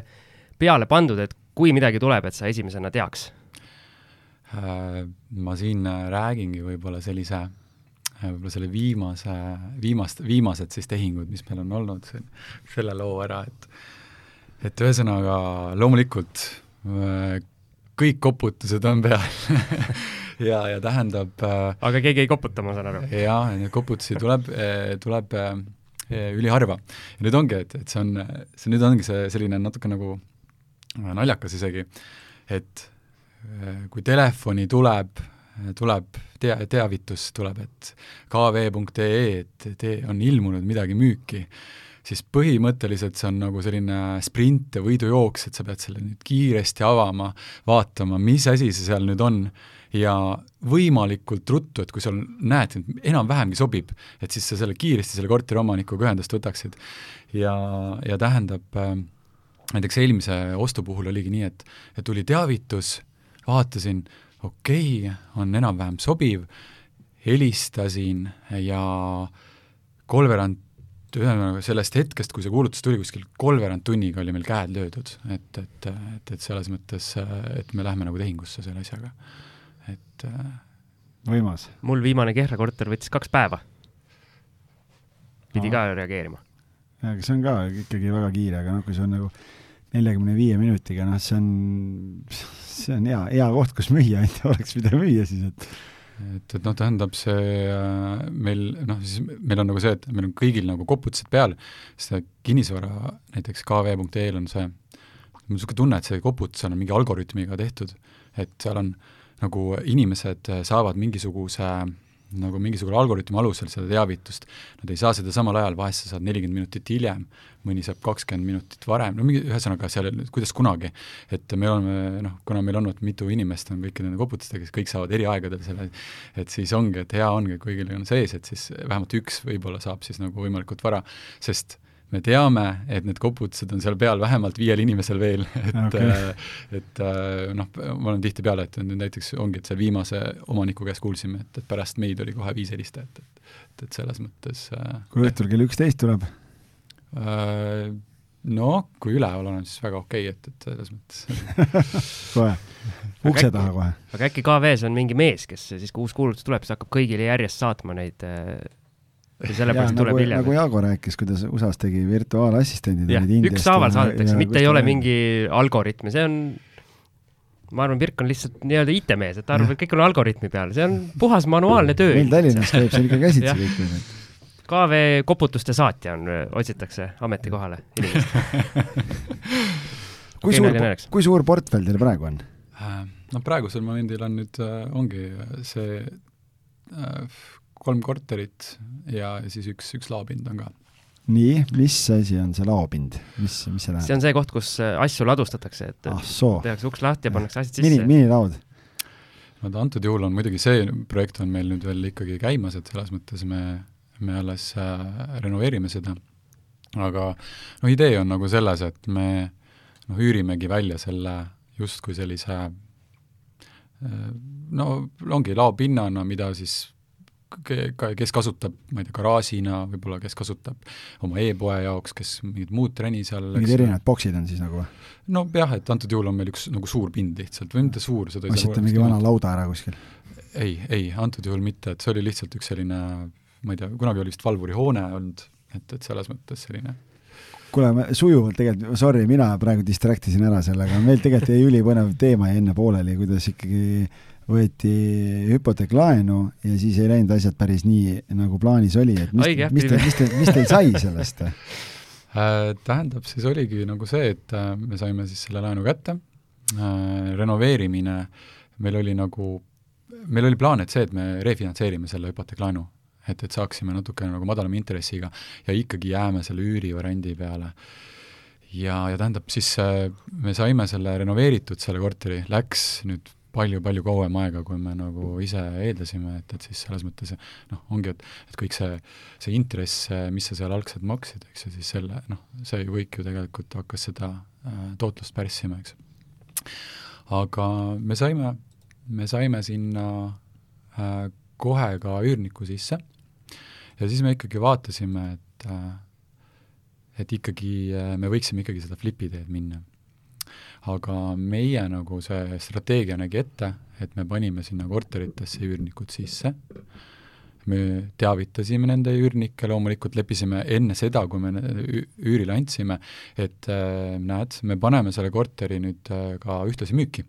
peale pandud, et kui midagi tuleb, et sa esimesena teaks? Ma siin räägingi võib-olla sellise võib-olla selle viimase, viimast, viimased siis tehingud, mis meil on olnud, selle loo ära, et et ühesõnaga loomulikult äh, kõik koputused on peal ja, ja tähendab äh, aga keegi ei koputa, ma saan aru? jaa, neid koputusi tuleb, äh, tuleb üliharva. ja nüüd ongi, et, et see on, see nüüd ongi see selline natuke nagu naljakas isegi, et kui telefoni tuleb tuleb tea-, teavitus tuleb, et kv.ee, et tee, on ilmunud midagi müüki, siis põhimõtteliselt see on nagu selline sprint ja võidujooks, et sa pead selle nüüd kiiresti avama, vaatama, mis asi see seal nüüd on ja võimalikult ruttu, et kui sa näed, et enam-vähemgi sobib, et siis sa selle kiiresti selle korteri omanikuga ühendust võtaksid. ja, ja tähendab äh, näiteks eelmise ostu puhul oligi nii, et, et tuli teavitus, vaatasin, okei okay,, on enam-vähem sobiv, helistasin ja kolmveerand ühesõnaga sellest hetkest, kui see kuulutus tuli, kuskil kolmveerand tunniga oli meil käed löödud, et, et, et, et selles mõttes, et me läheme nagu tehingusse selle asjaga, et võimas. mul viimane Kehra korter võttis kaks päeva. pidi ka reageerima. jaa, aga see on ka ikkagi väga kiire, aga noh, kui see on nagu neljakümne viie minutiga, noh, see on, see on hea, hea koht, kus müüa, et oleks, mida müüa siis, et et, et noh, tähendab see äh, meil noh, siis meil on nagu see, et meil on kõigil nagu koputused peal, sest kinnisvara näiteks kv.ee-l on see, mul on niisugune tunne, et see koputus on mingi algoritmiga tehtud, et seal on nagu inimesed saavad mingisuguse äh, nagu mingisugune algoritmi alusel seda teavitust, nad ei saa seda samal ajal, vahest sa saad nelikümmend minutit hiljem, mõni saab kakskümmend minutit varem, no mingi, ühesõnaga seal, kuidas kunagi. et me oleme noh, kuna meil on mitu inimest on kõikide nende koputustega, siis kõik saavad eri aegadel selle, et siis ongi, et hea ongi, kõigil on sees, et siis vähemalt üks võib-olla saab siis nagu võimalikult vara, sest me teame, et need koputused on seal peal vähemalt viiel inimesel veel, et okay. Äh, et äh, noh, ma olen tihtipeale, et näiteks ongi, et seal viimase omaniku käest kuulsime, et, et pärast meid oli kohe viis helistajat, et et, et selles mõttes äh, kui õhtul kell üksteist tuleb? Noh, kui üleval olen, siis väga okei okay,, et, et selles mõttes kohe, ukse taha kohe. aga äkki KV-s on mingi mees, kes siis, kui uus kuulutus tuleb, siis hakkab kõigile järjest saatma neid äh ja sellepärast tuleb nagu, hiljem. nagu Jaago rääkis, kuidas USA-s tegi virtuaalassistendid. ükshaaval saadetakse, mitte ei ole mingi algoritm ja see on, ma arvan, Pirk on lihtsalt nii-öelda IT-mees, et ta arvab, et kõik on algoritmi peal, see on puhas manuaalne töö. meil Tallinnas käib see ikka käsitsi kõik need. KV koputuste saatja on, otsitakse ametikohale inimest kui suur, kui suur portfell teil praegu on? no praegusel momendil on nüüd, äh, ongi see äh, kolm korterit ja siis üks, üks laopind on ka. nii, mis asi on see laopind, mis, mis see tähendab? see on see koht, kus äh, asju ladustatakse, et ah, tehakse uks lahti ja pannakse asjad sisse. mini, minilaod? no ta antud juhul on muidugi see projekt on meil nüüd veel ikkagi käimas, et selles mõttes me, me alles äh, renoveerime seda. aga noh, idee on nagu selles, et me noh, üürimegi välja selle justkui sellise äh, no ongi laopinnana, mida siis kes kasutab, ma ei tea, garaažina, võib-olla kes kasutab oma e-poe jaoks, kes mingit muud trenni seal mingid erinevad boksid on siis nagu või? no jah, et antud juhul on meil üks nagu suur pind lihtsalt, või mitte suur, seda ostsite mingi vana lauda ära kuskil? ei, ei, antud juhul mitte, et see oli lihtsalt üks selline, ma ei tea, kunagi oli vist valvurihoone olnud, et, et selles mõttes selline kuule, me sujuvalt tegelikult, sorry, mina praegu distract isin ära sellega, meil tegelikult jäi ülipõnev teema jäi enne pooleli, kuidas ikkagi võeti hüpoteeklaenu ja siis ei läinud asjad päris nii, nagu plaanis oli, et mis, Õige, mis, teil, mis teil, mis teil sai sellest? Äh, tähendab, siis oligi nagu see, et äh, me saime siis selle laenu kätte, äh, renoveerimine, meil oli nagu, meil oli plaan, et see, et me refinantseerime selle hüpoteeklaenu, et, et saaksime natukene nagu madalama intressiga ja ikkagi jääme selle üürivariandi peale. Ja, ja tähendab siis me saime selle renoveeritud, selle korteri, läks nüüd palju-palju kauem aega, kui me nagu ise eeldasime, et, et siis selles mõttes noh, ongi, et, et kõik see, see intress, mis sa seal algselt maksid, eks ju, siis selle noh, see ju kõik ju tegelikult hakkas seda äh, tootlust pärssima, eks. aga me saime, me saime sinna äh, kohe ka üürniku sisse ja siis me ikkagi vaatasime, et äh, et ikkagi äh, me võiksime ikkagi seda flipi teed minna aga meie nagu see strateegia nägi ette, et me panime sinna korteritesse üürnikud sisse, me teavitasime nende üürnikke, loomulikult leppisime enne seda, kui me üürile andsime, et äh, näed, me paneme selle korteri nüüd äh, ka ühtlasi müüki.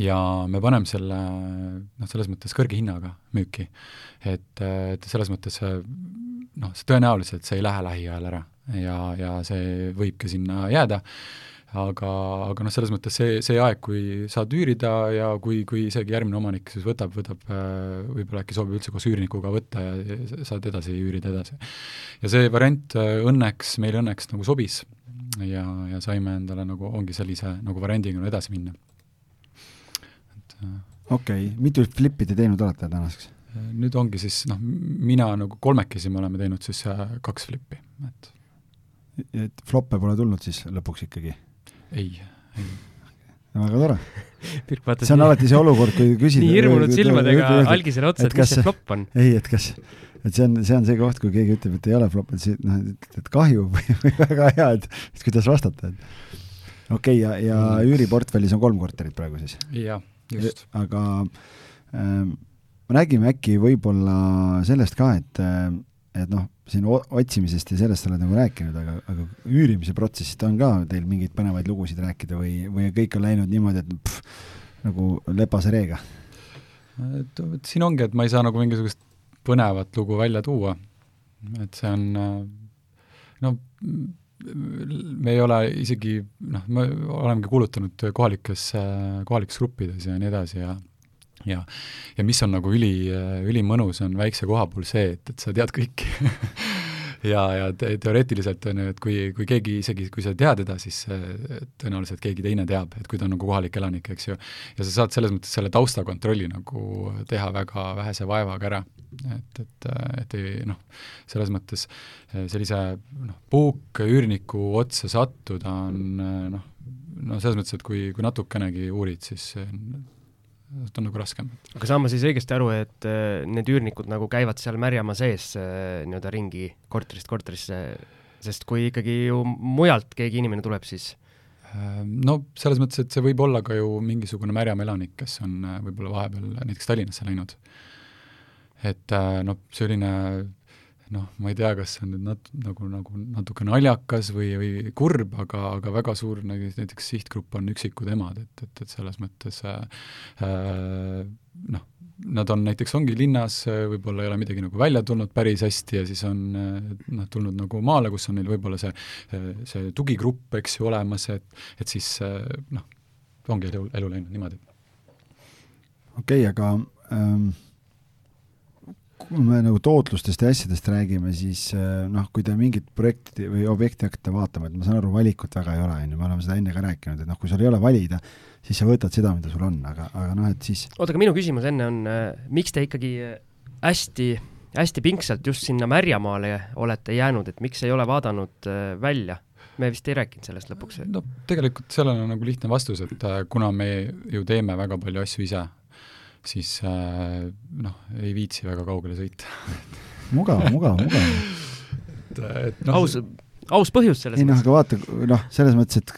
Ja me paneme selle noh, selles mõttes kõrge hinnaga müüki. et, et selles mõttes noh, see tõenäoliselt see ei lähe lähiajal ära. Ja, ja see võibki sinna jääda aga, aga noh, selles mõttes see, see aeg, kui saad üürida ja kui, kui isegi järgmine omanik siis võtab, võtab äh, võib-olla äkki sobib üldse koos üürnikuga võtta ja, saad edasi üürida edasi. ja see variant äh, õnneks, meile õnneks nagu sobis ja, ja saime endale nagu, ongi sellise nagu variandiga nagu edasi minna. et äh, okei okay., mitu flip'i te teinud olete tänaseks? nüüd ongi siis noh, mina nagu kolmekesi me oleme teinud siis kaks flip'i, et et floppe pole tulnud siis lõpuks ikkagi? Ei, ei. väga tore. see on alati see olukord, kui küsida nii hirmunud silmadega algisele otsa, et mis see flopp on. ei, et kas, et see on, see on see koht, kui keegi ütleb, et ei ole flopp, et see, noh, et kahju või, või väga hea, et, et kuidas vastata, et okei okay,, ja, ja mm. üüriportfellis on kolm korterit praegu siis? jah, just. aga ähm, räägime äkki võib-olla sellest ka, et, et noh, siin otsimisest ja sellest oled nagu rääkinud, aga, aga üürimise protsessist on ka teil mingeid põnevaid lugusid rääkida või, või kõik on läinud niimoodi, et pff, nagu lepase reega? et siin ongi, et ma ei saa nagu mingisugust põnevat lugu välja tuua, et see on no me ei ole isegi noh, me olemegi kuulutanud kohalikes, kohalikes gruppides ja nii edasi ja ja, ja mis on nagu üli, ülimõnus, on väikse koha puhul see, et, et sa tead kõiki ja, ja te, teoreetiliselt on ju, et kui, kui keegi, isegi kui sa tead teda, siis tõenäoliselt keegi teine teab, et kui ta on nagu kohalik elanik, eks ju, ja sa saad selles mõttes selle taustakontrolli nagu teha väga vähese vaevaga ära. et, et, et ei noh, selles mõttes sellise noh, puuküürniku otsa sattuda on noh, no selles mõttes, et kui, kui natukenegi uurid, siis et on nagu raskem. aga saan ma siis õigesti aru, et äh, need üürnikud nagu käivad seal Märjamaa sees äh, nii-öelda ringi korterist korterisse, sest kui ikkagi ju mujalt keegi inimene tuleb, siis äh, no selles mõttes, et see võib olla ka ju mingisugune Märjamaa elanik, kes on võib-olla vahepeal näiteks Tallinnasse läinud. et noh, selline noh, ma ei tea, kas see on nüüd nat-, nagu, nagu natuke naljakas või, või kurb, aga, aga väga suur näiteks sihtgrupp on üksikud emad, et, et, et selles mõttes äh, äh, noh, nad on näiteks, ongi linnas, võib-olla ei ole midagi nagu välja tulnud päris hästi ja siis on noh, tulnud nagu maale, kus on neil võib-olla see, see tugigrupp, eks ju, olemas, et, et siis noh, ongi elu, elu läinud niimoodi. okei okay,, aga ähm kui me nagu tootlustest ja asjadest räägime, siis äh, noh, kui te mingit projekti või objekti hakkate vaatama, et ma saan aru, valikut väga ei ole, on ju, me oleme seda enne ka rääkinud, et noh, kui sul ei ole valida, siis sa võtad seda, mida sul on, aga, aga noh, et siis oota, aga minu küsimus enne on äh,, miks te ikkagi äh, hästi, hästi pingsalt just sinna Märjamaale olete jäänud, et miks ei ole vaadanud välja? me vist ei rääkinud sellest lõpuks. no tegelikult sellele on nagu lihtne vastus, et kuna me ju teeme väga palju asju ise, siis äh, noh, ei viitsi väga kaugele sõita mugav, mugav, mugav. et, et noh, aus, aus põhjus selles ei noh, aga vaata, noh, selles mõttes, et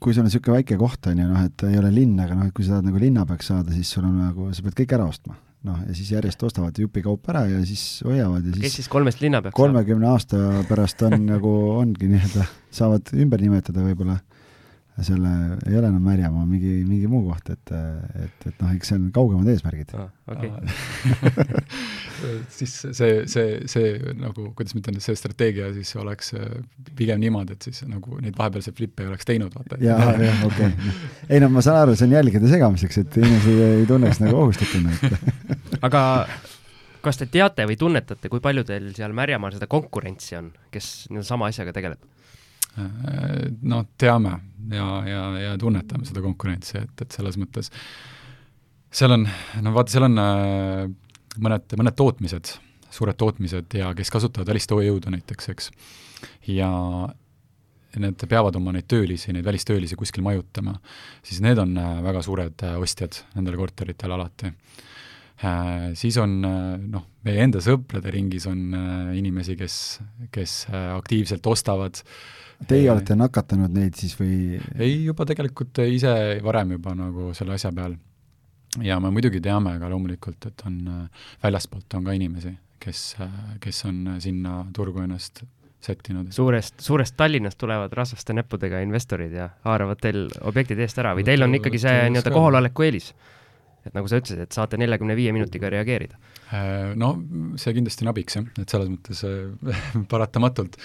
kui sul on niisugune väike koht, on ju, noh, et ei ole linn, aga noh, et kui sa tahad nagu linnapeaks saada, siis sul on nagu, sa pead kõik ära ostma. noh, ja siis järjest ostavad jupikaupa ära ja siis hoiavad ja siis kes siis kolmest linnapeaks kolmekümne aasta pärast on nagu, ongi nii-öelda, saavad ümber nimetada võib-olla selle ei ole enam Märjamaa, mingi, mingi muu koht, et, et, et noh, eks see on kaugemad eesmärgid ah,. Okay. siis see, see, see nagu, kuidas ma ütlen, see strateegia siis oleks äh, pigem niimoodi, et siis nagu neid vahepealseid flippe ei oleks teinud, vaata. jaa, jah, okei okay.. ei no ma saan aru, see on jälgede segamiseks, et inimesed ei tunneks nagu ohustatuna, et aga kas te teate või tunnetate, kui palju teil seal Märjamaal seda konkurentsi on, kes sama asjaga tegeleb? Noh, teame ja, ja, ja tunnetame seda konkurentsi, et, et selles mõttes seal on, no vaata, seal on äh, mõned, mõned tootmised, suured tootmised ja kes kasutavad välistööjõudu näiteks, eks, ja need peavad oma neid töölisi, neid välistöölisi kuskil majutama, siis need on äh, väga suured äh, ostjad nendele korteritele alati. Siis on noh, meie enda sõprade ringis on inimesi, kes, kes aktiivselt ostavad äh, Teie olete nakatanud neid siis või? ei, juba tegelikult ise varem juba nagu selle asja peal. ja me muidugi teame ka loomulikult, et on väljaspoolt on ka inimesi, kes, kes on sinna turgu ennast sättinud. suurest, suurest Tallinnast tulevad rasvaste näppudega investorid ja haaravad teil objektid eest ära või teil on ikkagi see nii-öelda kohaloleku eelis? et nagu sa ütlesid, et saate neljakümne viie minutiga reageerida? Äh, no see kindlasti on abiks jah, et selles mõttes paratamatult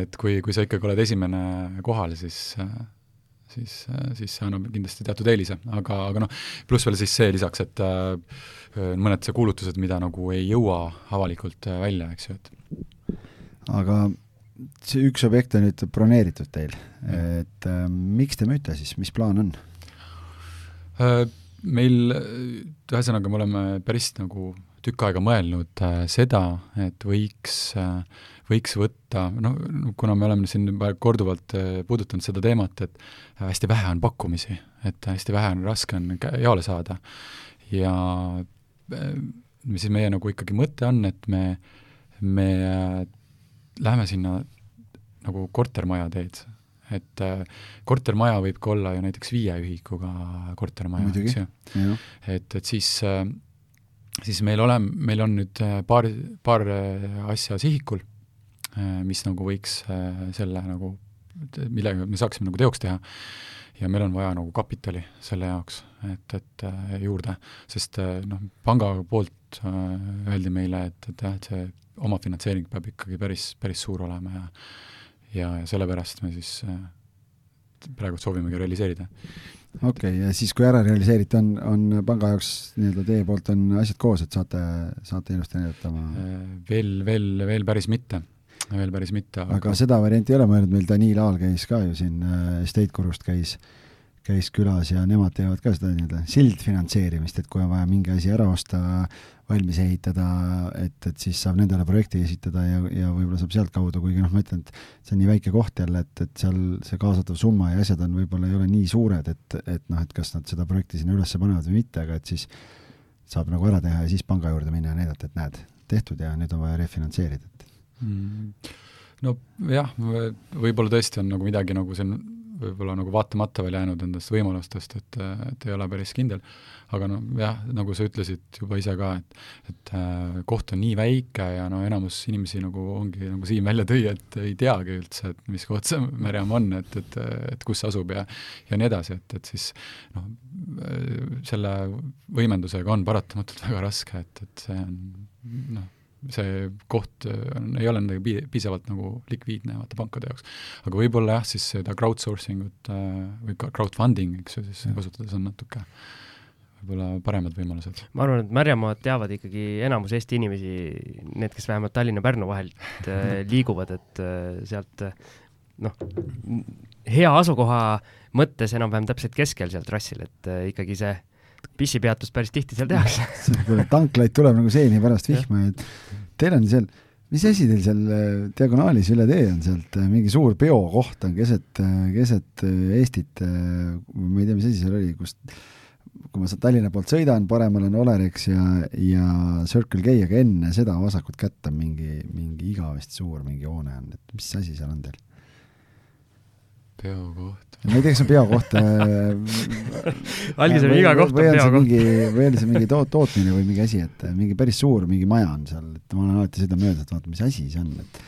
et kui, kui sa ikkagi oled esimene kohal, siis, siis, siis see annab kindlasti teatud eelise, aga, aga noh, pluss veel siis see lisaks, et äh, mõned kuulutused, mida nagu ei jõua avalikult äh, välja, eks ju, et. Aga see üks objekt on nüüd broneeritud teil, et äh, miks te müüte siis, mis plaan on? Äh,? Meil, ühesõnaga, me oleme päris nagu tükk aega mõelnud äh, seda, et võiks äh, võiks võtta, noh, kuna me oleme siin korduvalt äh, puudutanud seda teemat, et hästi vähe on pakkumisi, et hästi vähe on, raske on jaole saada. ja äh, siis meie nagu ikkagi mõte on, et me, me äh, läheme sinna nagu kortermaja teed, et kortermaja võib ka olla ju näiteks viie ühikuga kortermaja, eks ju. et, et siis siis meil olem-, meil on nüüd paar, paar asja sihikul Äh, mis nagu võiks äh, selle nagu, millega me saaksime nagu teoks teha. ja meil on vaja nagu kapitali selle jaoks, et, et äh, juurde, sest noh, panga poolt öeldi meile, et, et jah, et see omafinantseering peab ikkagi päris, päris suur olema ja ja, ja sellepärast me siis praegu soovimegi realiseerida. Okei okay,, ja siis, kui ära realiseerite, on, on panga jaoks nii-öelda teie poolt on asjad koos, et saate, saate ilusti näidata oma veel, veel, veel päris mitte veel päris mitte. aga, aga seda varianti ei ole mõelnud, meil Daniil Aal käis ka ju siin äh, Estate Gurust käis, käis külas ja nemad teevad ka seda nii-öelda sildfinantseerimist, et kui on vaja mingi asi ära osta, valmis ehitada, et, et siis saab nendele projekti esitada ja, ja võib-olla saab sealtkaudu, kuigi noh, ma ütlen, et see on nii väike koht jälle, et, et seal see kaasatav summa ja asjad on võib-olla ei ole nii suured, et, et noh, et kas nad seda projekti sinna üles panevad või mitte, aga et siis saab nagu ära teha ja siis panga juurde minna ja näidata, et näed, tehtud ja nüüd on vaja refinantseerida, mm.? nojah, võib-olla tõesti on nagu midagi nagu siin võib-olla nagu vaatamata veel jäänud nendest võimalustest, et, et ei ole päris kindel. aga noh, jah, nagu sa ütlesid juba ise ka, et, et äh, koht on nii väike ja no enamus inimesi nagu ongi, nagu Siim välja tõi, et ei teagi üldse, et mis koht see Märjam on, et, et, et kus see asub ja ja nii edasi, et, et siis noh, selle võimendusega on paratamatult väga raske, et, et see on noh, see koht äh, on, ei ole nendega piisavalt nagu likviidne vaata pankade jaoks. aga võib-olla jah, siis seda crowdsourcing ut äh, või ka crowdfunding, eks ju, siis kasutades on natuke võib-olla paremad võimalused. ma arvan, et Märjamaad teavad ikkagi enamus Eesti inimesi, need, kes vähemalt Tallinna-Pärnu vahelt äh, liiguvad, et sealt noh, hea asukoha mõttes enam-vähem täpselt keskel seal trassil, et ikkagi see pissipeatust päris tihti seal tehakse tanklaid tuleb nagu seeni pärast vihma, et teil on seal, mis asi teil seal äh, diagonaalis üle tee on sealt, äh, mingi suur peokoht on keset, äh, keset Eestit, ma ei tea, mis asi seal oli, kust kui ma Tallinna poolt sõidan, paremal on Olerex ja, ja Circle K, aga enne seda vasakut kätt on mingi, mingi igavesti suur mingi hoone on, et mis asi seal on teil? Peokoht. ma ei tea, kas see on peokoht algis oli iga koht on peokoht. või on see mingi toot-, tootmine või mingi asi, et mingi päris suur mingi maja on seal, et ma olen alati sõidan mööda, et vaata, mis asi see on, et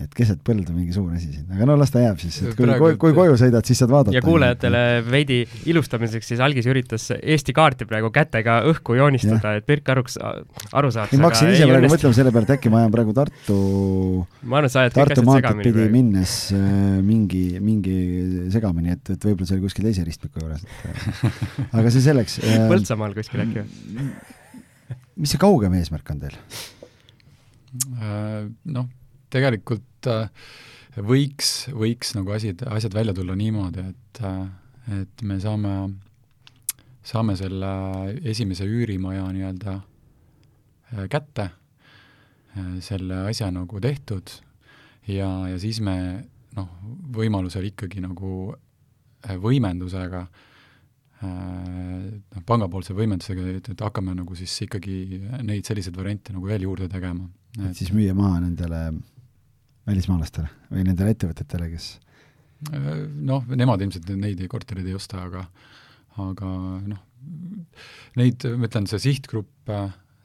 et keset põldu mingi suur asi siin, aga no las ta jääb siis, et kui, kui, kui koju sõidad, siis saad vaadata. ja kuulajatele veidi ilustamiseks, siis Algis üritas Eesti kaarti praegu kätega õhku joonistada, et Pirk aruks, aru saaks. ma hakkasin ise praegu mõtlema selle peale, et äkki ma ajan praegu Tartu, Tartu maanteed pidi minnes äh, mingi, mingi segamini, et, et võib-olla see oli kuskil teise ristmiku juures, et äh, aga see selleks äh,. Põltsamaal kuskil äkki või? mis see kaugem eesmärk on teil äh,? Noh tegelikult äh, võiks, võiks nagu asjad, asjad välja tulla niimoodi, et, äh, et me saame, saame selle esimese üürimaja nii-öelda äh, kätte, selle asja nagu tehtud ja, ja siis me noh, võimalusel ikkagi nagu võimendusega noh, pangapoolse võimendusega, et, et hakkame nagu siis ikkagi neid selliseid variante nagu veel juurde tegema. et siis müüa maha nendele välismaalastele või nendele ettevõtetele, kes noh, nemad ilmselt neid kortereid ei osta, aga aga noh, neid, ma ütlen, see sihtgrupp,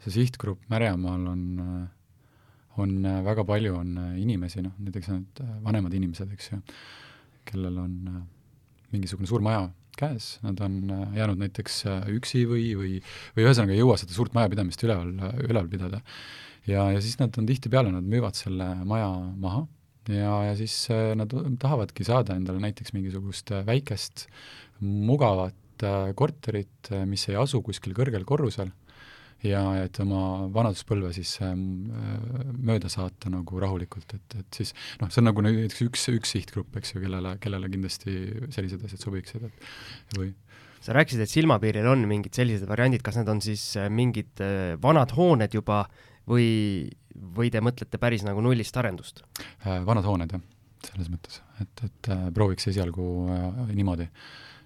see sihtgrupp Märjamaal on, on väga palju, on inimesi, noh, näiteks need vanemad inimesed, eks ju, kellel on mingisugune suur maja käes, nad on jäänud näiteks üksi või, või, või ühesõnaga ei jõua seda suurt majapidamist üleval, üleval pidada ja, ja siis nad on tihtipeale, nad müüvad selle maja maha ja, ja siis äh, nad tahavadki saada endale näiteks mingisugust äh, väikest mugavat äh, korterit, mis ei asu kuskil kõrgel korrusel ja et oma vanaduspõlve siis ähm, mööda saata nagu rahulikult, et, et siis noh, see on nagu näiteks üks, üks sihtgrupp, eks ju, kellele, kellele kindlasti sellised asjad sobiksid, et või sa rääkisid, et silmapiiril on mingid sellised variandid, kas need on siis mingid vanad hooned juba või, või te mõtlete päris nagu nullist arendust? Äh, vanad hooned, jah, selles mõttes, et, et äh, prooviks esialgu äh, niimoodi.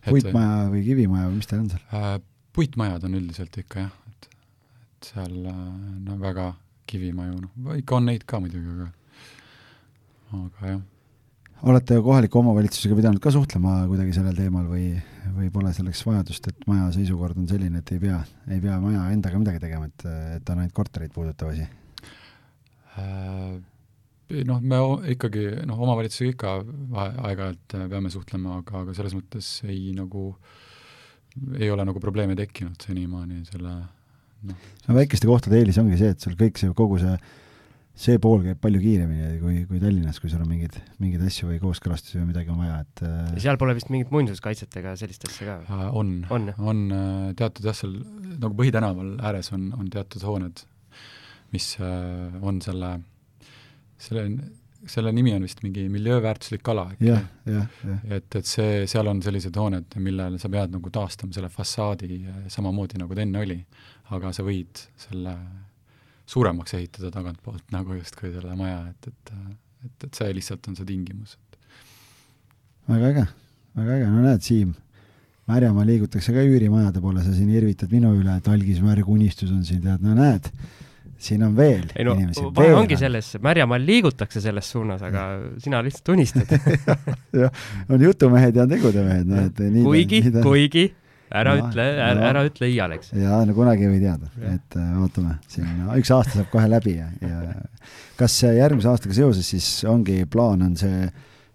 puitmaja või kivimaja või mis teil on seal? puitmajad on üldiselt ikka jah, et, et seal no väga kivimaju, noh, ikka on neid ka muidugi, aga aga jah olete kohaliku omavalitsusega pidanud ka suhtlema kuidagi sellel teemal või, või pole selleks vajadust, et maja seisukord on selline, et ei pea, ei pea maja endaga midagi tegema, et, et on ainult kortereid puudutav asi? Äh, noh, me ikkagi, noh, omavalitsusega ikka aeg-ajalt peame suhtlema, aga, aga selles mõttes ei nagu, ei ole nagu probleeme tekkinud senimaani selle noh. no väikeste kohtade eelis ongi see, et sul kõik see, kogu see see pool käib palju kiiremini kui, kui Tallinnas, kui sul on mingeid, mingeid asju või kooskõlastusi või midagi on vaja, et äh, ja seal pole vist mingit muinsuskaitset ega sellist asja ka äh,? on, on, on äh, teatud jah, seal nagu põhitänaval ääres on, on teatud hooned, mis on selle, selle, selle nimi on vist mingi miljööväärtuslik ala äkki yeah,. jah, jah. et, et see, seal on sellised hooned, millele sa pead nagu taastama selle fassaadi samamoodi, nagu ta enne oli. aga sa võid selle suuremaks ehitada tagantpoolt nagu justkui selle maja, et, et et, et see lihtsalt on see tingimus. väga äge, väga äge, no näed, Siim, Märjamaa liigutakse ka üürimajade poole, sa siin irvitad minu üle, et algis märg unistus on siin, tead, no näed, siin on veel ei no vahe ongi selles, Märjamaal liigutakse selles suunas, aga sina lihtsalt unistad. Jah, on jutumehed ja on tegudemehed, no et nii kuigi, kuigi ära no, ütle, ära ära ütle iial, eks. jaa, no kunagi ei või teada, et äh, ootame, siin üks aasta saab kohe läbi ja, ja kas järgmise aastaga seoses siis ongi plaan, on see,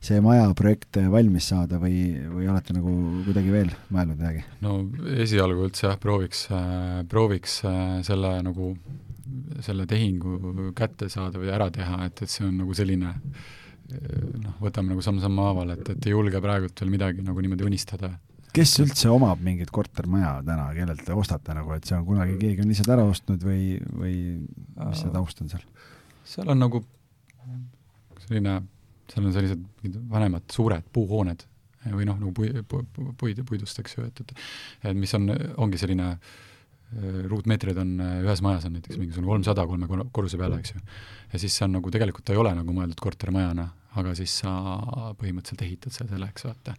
see maja projekt valmis saada või, või olete nagu kuidagi veel mõelnud midagi? no esialgu üldse jah, prooviks äh,, prooviks äh, selle nagu, selle tehingu kätte saada või ära teha, et, et see on nagu selline äh, noh, võtame nagu samm-sammu haaval, et, et ei julge praegult veel midagi nagu niimoodi unistada kes üldse omab mingit kortermaja täna, kellelt te ostate nagu, et see on kunagi keegi on lihtsalt ära ostnud või, või mis see taust on seal? seal on nagu selline, seal on sellised mingid vanemad suured puuhooned või noh, nagu pui-, pu-, puid, puidust, eks ju, et, et et mis on, ongi selline äh, ruutmeetreid on äh, ühes majas on näiteks mingisugune kolmsada kolme korruse peale, eks ju. ja siis see on nagu, tegelikult ta ei ole nagu mõeldud kortermajana, aga siis sa põhimõtteliselt ehitad selle selleks, vaata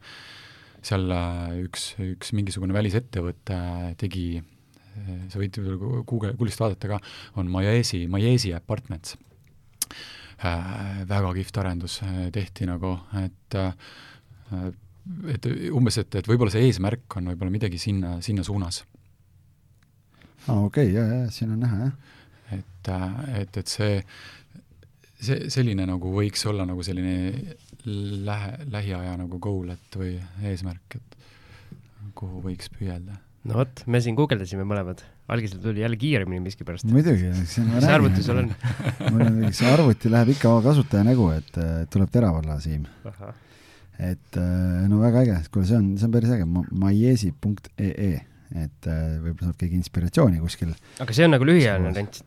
seal äh, üks, üks mingisugune välisettevõte tegi, äh, sa võid Google, Google'ist vaadata ka, on Majesi, Majesi Apartments äh,. väga kihvt arendus äh, tehti nagu, et äh, et umbes, et, et võib-olla see eesmärk on võib-olla midagi sinna, sinna suunas. aa okei okay,, jaa, jaa, siin on näha, jah. et, et, et see, see, selline nagu võiks olla nagu selline lähe, lähiaja nagu goal, et või eesmärk, et kuhu võiks püüelda? no vot, me siin guugeldasime mõlemad, algisel tuli jälle kiiremini miskipärast. muidugi, mis arvuti sul on? mul on, see arvuti läheb ikka kasutaja nägu, et tuleb terav olla, Siim. et no väga äge, kuule, see on, see on päris äge, maiesi.ee, et võib-olla saab keegi inspiratsiooni kuskil. aga see on nagu lühiajaline rent?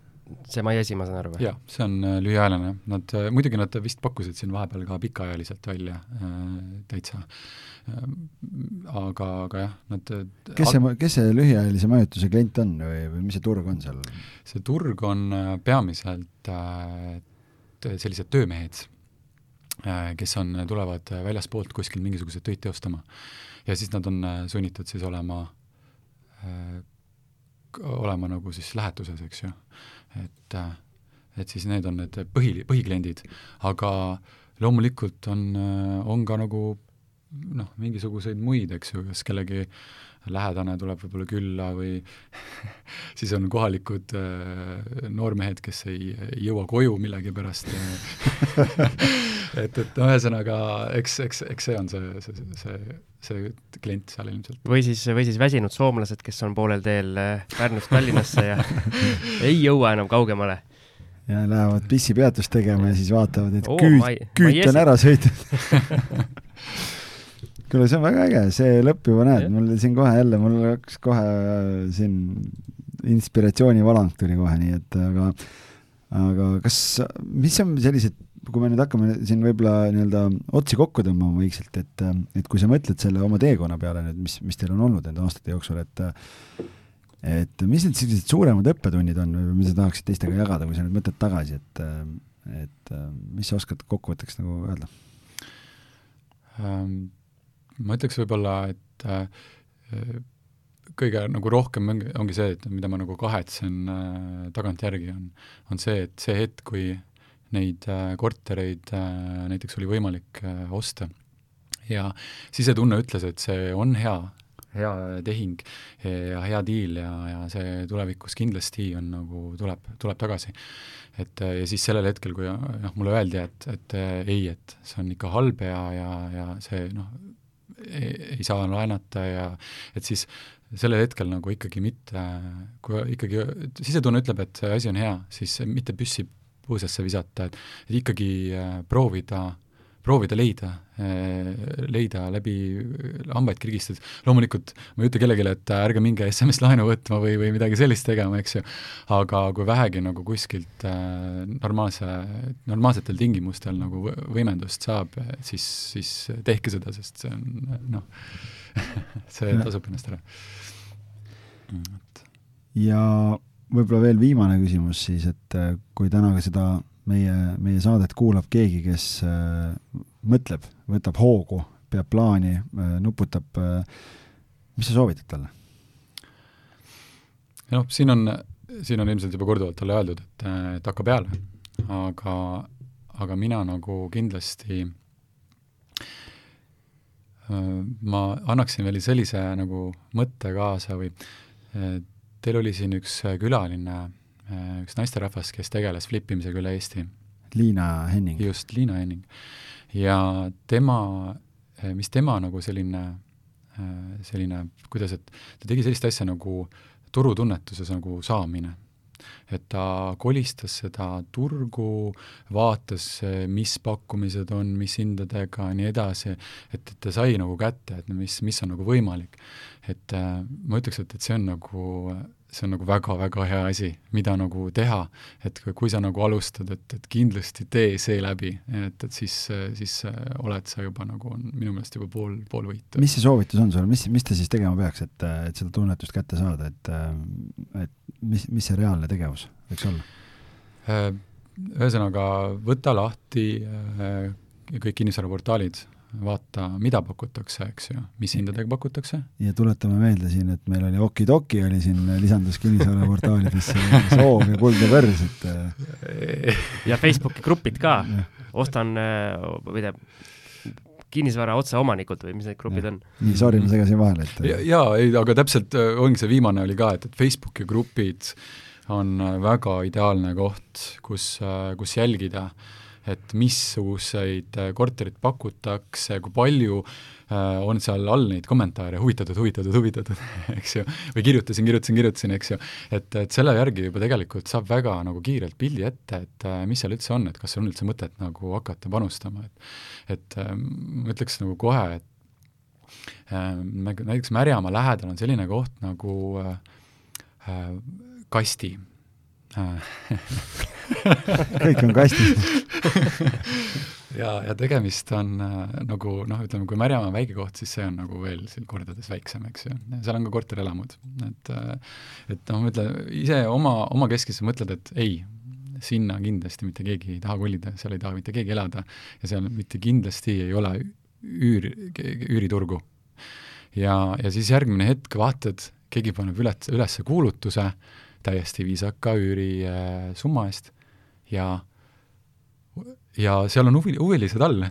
See mai esi, ma saan aru või? jaa, see on äh, lühiajaline, nad äh,, muidugi nad vist pakkusid siin vahepeal ka pikaajaliselt välja äh, täitsa äh,, aga, aga jah, nad äh, kes see, kes see lühiajalise majutuse klient on või, või mis see turg on seal? see turg on äh, peamiselt äh, sellised töömehed äh,, kes on, tulevad väljaspoolt kuskil mingisuguseid töid teostama. ja siis nad on äh, sunnitud siis olema äh, olema nagu siis lähetuses, eks ju et, äh, et siis need on need põhi, põhikliendid, aga loomulikult on, äh, on ka nagu noh, mingisuguseid muid, eks ju, kas kellegi lähedane tuleb võib-olla külla või siis on kohalikud äh, noormehed, kes ei, ei jõua koju millegipärast et, et no ühesõnaga, eks, eks, eks see on see, see, see, see klient seal ilmselt. või siis, või siis väsinud soomlased, kes on poolel teel äh, Pärnust Tallinnasse ja ei jõua enam kaugemale. Ja lähevad pissipeatust tegema ja siis vaatavad, et Oo, küüt küüt on ära sõitnud kuule, see on väga äge, see lõpp juba näed, mul siin kohe jälle, mul hakkas kohe siin inspiratsioonivalang tuli kohe, nii et aga aga kas, mis on sellised, kui me nüüd hakkame siin võib-olla nii-öelda otsi kokku tõmbama vaikselt, et et kui sa mõtled selle oma teekonna peale nüüd, mis, mis teil on olnud nende aastate jooksul, et et mis need sellised suuremad õppetunnid on või mida sa tahaksid teistega jagada, kui sa nüüd mõtled tagasi, et et mis sa oskad kokkuvõtteks nagu öelda? Ähm, ma ütleks võib-olla, et äh, kõige nagu rohkem ongi, ongi see, et mida ma nagu kahetsen äh, tagantjärgi, on, on see, et see hetk, kui neid äh, kortereid äh, näiteks oli võimalik äh, osta ja sisetunne ütles, et see on hea, hea tehing ja hea diil ja, ja see tulevikus kindlasti on nagu, tuleb, tuleb tagasi. et äh, ja siis sellel hetkel, kui noh, mulle öeldi, et, et äh, ei, et see on ikka halb ja, ja, ja see noh, ei, ei saa laenata ja et siis sellel hetkel nagu ikkagi mitte, kui ikkagi sisetunne ütleb, et see asi on hea, siis mitte püssi puusesse visata, et, ikkagi äh, proovida, leida, leida läbi hambaid kirgistades. loomulikult ma ei ütle kellelegi, et ärge minge SMS-laenu võtma või, või midagi sellist tegema, eks ju, aga kui vähegi nagu kuskilt äh, normaalse, normaalsetel tingimustel nagu võ- võimendust saab, siis, siis tehke seda, sest see on noh, see tasub ennast ära. et ja võib-olla veel viimane küsimus siis, et kui täna ka seda meie, meie saadet kuulab keegi, kes äh, mõtleb, võtab hoogu, peab plaani äh,, nuputab äh,, mis sa soovitad talle? noh, siin on, siin on ilmselt juba korduvalt talle öeldud, et, et hakka peale, aga, aga mina nagu kindlasti ma annaksin veel sellise nagu mõtte kaasa või teil oli siin üks külaline, üks naisterahvas, kes tegeles flippimisega üle Eesti. Liina Henning. just, Liina Henning. ja tema, mis tema nagu selline, selline, kuidas, et ta tegi sellist asja nagu turutunnetuses nagu saamine. et ta kolistas seda turgu, vaatas, mis pakkumised on, mis hindadega ja nii edasi, et, et ta sai nagu kätte, et mis, mis on nagu võimalik. et äh, ma ütleks, et, et see on nagu see on nagu väga-väga hea asi, mida nagu teha, et kui, sa nagu alustad, et, et kindlasti tee see läbi, et, et siis, siis oled sa juba nagu, on minu meelest juba pool, pool võitu. mis see soovitus on sul, mis, mis ta siis tegema peaks, et, et seda tunnetust kätte saada, et, et mis, mis see reaalne tegevus võiks olla? Ühesõnaga, võta lahti kõik kinnisvaraportaalid vaata, mida pakutakse, eks ju, mis hindadega pakutakse. ja tuletame meelde siin, et meil oli Okidoki oli siin, lisandus kinnisvaraportaalidesse soov ja kuldne börs, et ja Facebooki grupid ka, ostan, või tähendab, kinnisvara otseomanikud või mis need grupid on? nii, sorry, ma segasin vahele, et ja, jaa, ei, aga täpselt ongi see viimane oli ka, et, et Facebooki grupid on väga ideaalne koht, kus, kus jälgida äh, et missuguseid korterid pakutakse, kui palju äh, on seal all neid kommentaare, huvitatud, huvitatud, huvitatud, eks ju, või kirjutasin, kirjutasin, kirjutasin, eks ju, et, et selle järgi juba tegelikult saab väga nagu kiirelt pildi ette, et äh, mis seal üldse on, et kas on üldse mõtet nagu hakata panustama, et et äh, ma ütleks nagu kohe, et äh, näiteks Märjamaa lähedal on selline koht nagu äh, äh, Kasti kõik on kastis ja, ja tegemist on äh, nagu noh, ütleme, kui Märjamaa on väike koht, siis see on nagu veel siin kordades väiksem, eks ju. seal on ka korterelamud, et äh, et noh, ma ütlen, ise oma, oma keskis mõtled, et ei, sinna kindlasti mitte keegi ei taha kolida, seal ei taha mitte keegi elada ja seal mitte kindlasti ei ole üür, üüriturgu. ja, ja siis järgmine hetk vaatad, keegi paneb üles, üles kuulutuse täiesti viisaka üürisumma eest. Ja ja seal on huvi, huvilised all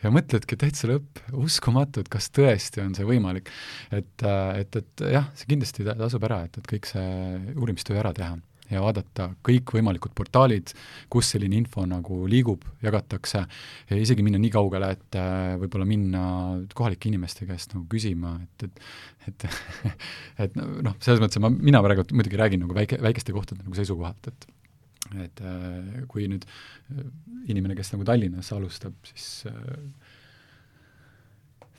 ja mõtledki täitsa lõpp, uskumatu, et kas tõesti on see võimalik. et, et, et jah, see kindlasti tasub ära, et, et kõik see uurimistöö ära teha ja vaadata kõikvõimalikud portaalid, kus selline info nagu liigub, jagatakse, ja isegi minna nii kaugele, et võib-olla minna kohalike inimeste käest nagu küsima, et, et et et noh, selles mõttes ma, mina praegu muidugi räägin nagu väike, väikeste kohtade nagu seisukohalt, et et äh, kui nüüd äh, inimene, kes nagu Tallinnas alustab, siis äh,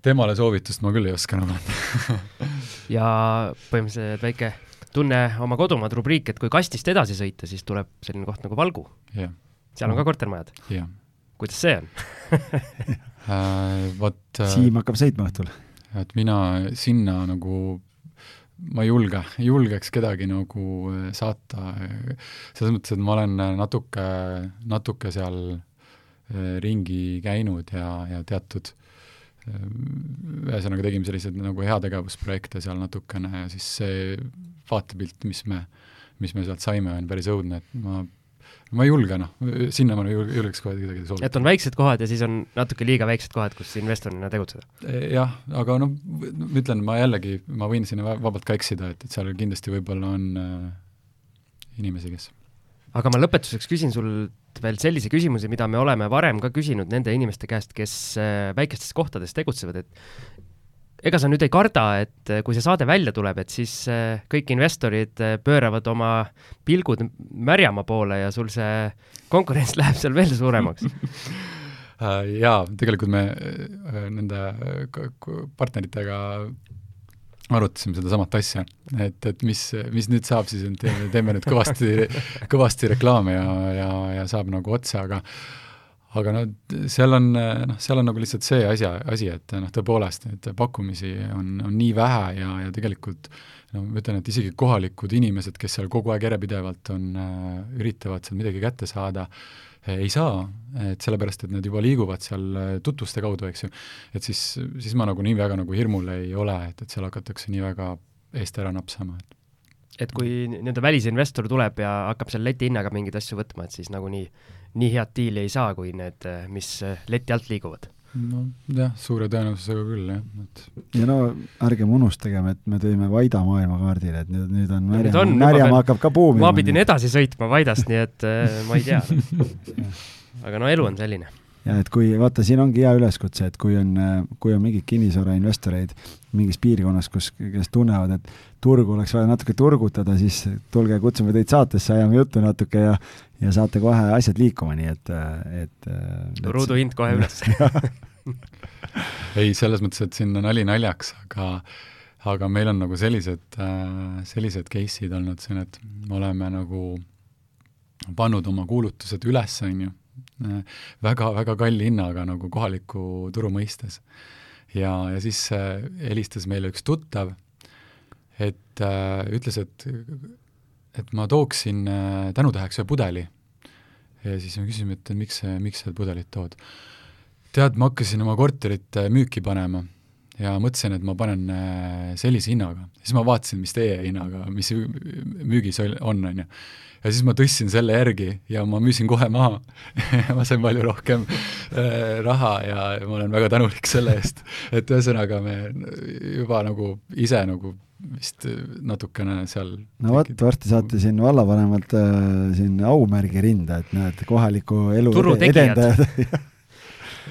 temale soovitust ma küll ei oska nagu anda. Ja põhimõtteliselt väike tunne oma kodumaad rubriik, et kui kastist edasi sõita, siis tuleb selline koht nagu Valgu. jah, seal on ka kortermajad. jah. kuidas see on äh, Vot äh, Siim hakkab sõitma õhtul. et mina sinna nagu ma ei julge, ei julgeks kedagi nagu äh, saata, selles mõttes, et ma olen natuke, natuke seal ringi käinud ja, ja teatud ühesõnaga tegime selliseid nagu heategevusprojekte seal natukene ja siis see vaatepilt, mis me, mis me sealt saime, on päris õudne, et ma ma ei julge, noh, sinna ma ei julgeks kohe kedagi soovitada. et on väiksed kohad ja siis on natuke liiga väiksed kohad, kus investorina tegutseda? jah, aga noh, ütlen, ma jällegi, ma võin sinna vabalt ka eksida, et, et seal kindlasti võib-olla on äh, inimesi, kes aga ma lõpetuseks küsin sult veel sellise küsimuse, mida me oleme varem ka küsinud nende inimeste käest, kes äh, väikestes kohtades tegutsevad, et ega sa nüüd ei karda, et eh, kui see saade välja tuleb, et siis eh, kõik investorid eh, pööravad oma pilgud Märjamaa poole ja sul see konkurents läheb seal veel suuremaks? Äh, jaa, tegelikult me nende partneritega arutasime sedasamat asja, et, et mis, mis nüüd saab siis, et teeme, teeme nüüd kõvasti, kõvasti reklaame ja, ja, ja saab nagu otsa, aga aga no seal on, noh, seal on nagu lihtsalt see asja, asi, et noh, tõepoolest neid pakkumisi on, on nii vähe ja, ja tegelikult no ma ütlen, et isegi kohalikud inimesed, kes seal kogu aeg järjepidevalt on äh,, üritavad seal midagi kätte saada äh,, ei saa, et sellepärast, et nad juba liiguvad seal äh, tutvuste kaudu, eks ju. et siis, siis ma nagu nii väga nagu hirmul ei ole, et, et seal hakatakse nii väga eest ära napsama, et et kui nii-öelda välisinvestor tuleb ja hakkab seal leti hinnaga mingeid asju võtma, et siis nagunii nii head diili ei saa, kui need, mis leti alt liiguvad. nojah, suure tõenäosusega küll, jah, et ja no ärgem unustagem, et me tõime Vaida maailmakaardile, et nüüd, nüüd on Märjamaa, Märjamaa hakkab ka buumima. ma pidin edasi sõitma Vaidast, nii et äh, ma ei tea aga no elu on selline ja et kui, vaata, siin ongi hea üleskutse, et kui on, kui on mingeid kinnisvarainvestoreid mingis piirkonnas, kus, kes tunnevad, et turgu oleks vaja natuke turgutada, siis tulge, kutsume teid saatesse, ajame juttu natuke ja ja saate kohe asjad liikuma, nii et, et, et ruuduhind kohe üles ei, selles mõttes, et siin nali naljaks, aga aga meil on nagu sellised, sellised case'id olnud siin, et me oleme nagu pannud oma kuulutused üles, on ju väga-väga kalli hinnaga nagu kohaliku turu mõistes. ja, ja siis äh, helistas meile üks tuttav, et äh, ütles, et, et ma tooksin äh, tänutäheks ühe pudeli. ja siis me küsisime, et miks, miks sa pudelit tood. tead, ma hakkasin oma korterit äh, müüki panema ja mõtlesin, et ma panen äh, sellise hinnaga. siis ma vaatasin, mis teie hinnaga, mis müügis on, on ju ja siis ma tõstsin selle järgi ja ma müüsin kohe maha ma sain palju rohkem raha ja ma olen väga tänulik selle eest. et ühesõnaga me juba nagu ise nagu vist natukene seal no vot, varsti saate siin vallavanemalt äh, siin aumärgi rinda, et näed, kohaliku elu edendajad.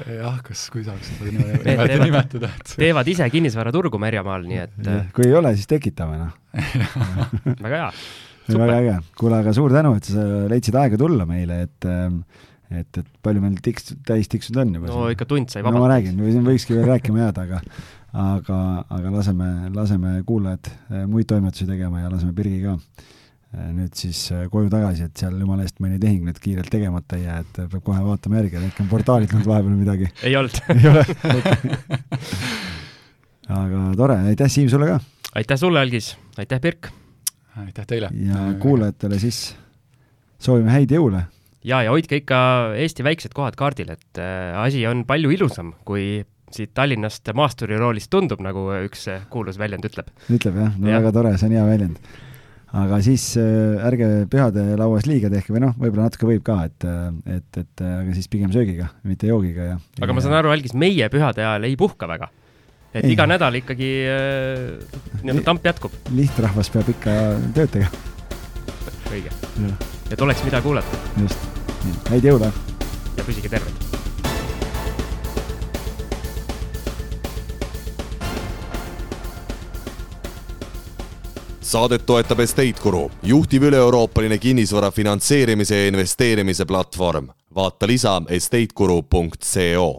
Jah, kas, kui saaks seda niimoodi nimetada, et teevad ise kinnisvaraturgu Märjamaal, nii et kui ei ole, siis tekitame, noh. Väga hea. Väga äge, kuule, aga suur tänu, et sa leidsid aega tulla meile, et ähm, et, et palju meil tiks, täis tiksunud on juba? no siin? ikka tund sai vabalt. no ma räägin, siin võikski veel rääkima jääda, aga aga, aga laseme, laseme kuulajad äh, muid toimetusi tegema ja laseme Birgi ka äh, nüüd siis äh, koju tagasi, et seal jumala eest mõni tehing nüüd kiirelt tegemata ei jää, et peab kohe vaatama järgi, et äkki on portaalis olnud vahepeal midagi. ei olnud ei ole aga tore, aitäh Siim sulle ka! aitäh sulle, Algis, aitäh, Birk! aitäh teile! ja kuulajatele siis soovime häid jõule! Ja, ja hoidke ikka Eesti väiksed kohad kaardil, et äh, asi on palju ilusam, kui siit Tallinnast maasturiroolist tundub, nagu üks äh, kuulus väljend ütleb. ütleb jah, no ja. väga tore, see on hea väljend. aga siis äh, ärge pühade lauas liiga tehke või noh, võib-olla natuke võib ka, et, äh, et, et aga siis pigem söögiga, mitte joogiga ja. aga ma saan aru, Algis, meie pühade ajal ei puhka väga et ei. iga nädal ikkagi äh, nii-öelda tamp jätkub. lihtrahvas peab ikka tööd tegema. õige. Et oleks, mida kuulata. just, häid jõule! ja püsige terved! saadet toetab Estate Guru, juhtiv üle-euroopaline kinnisvara finantseerimise ja investeerimise platvorm. vaata lisa estateguru.co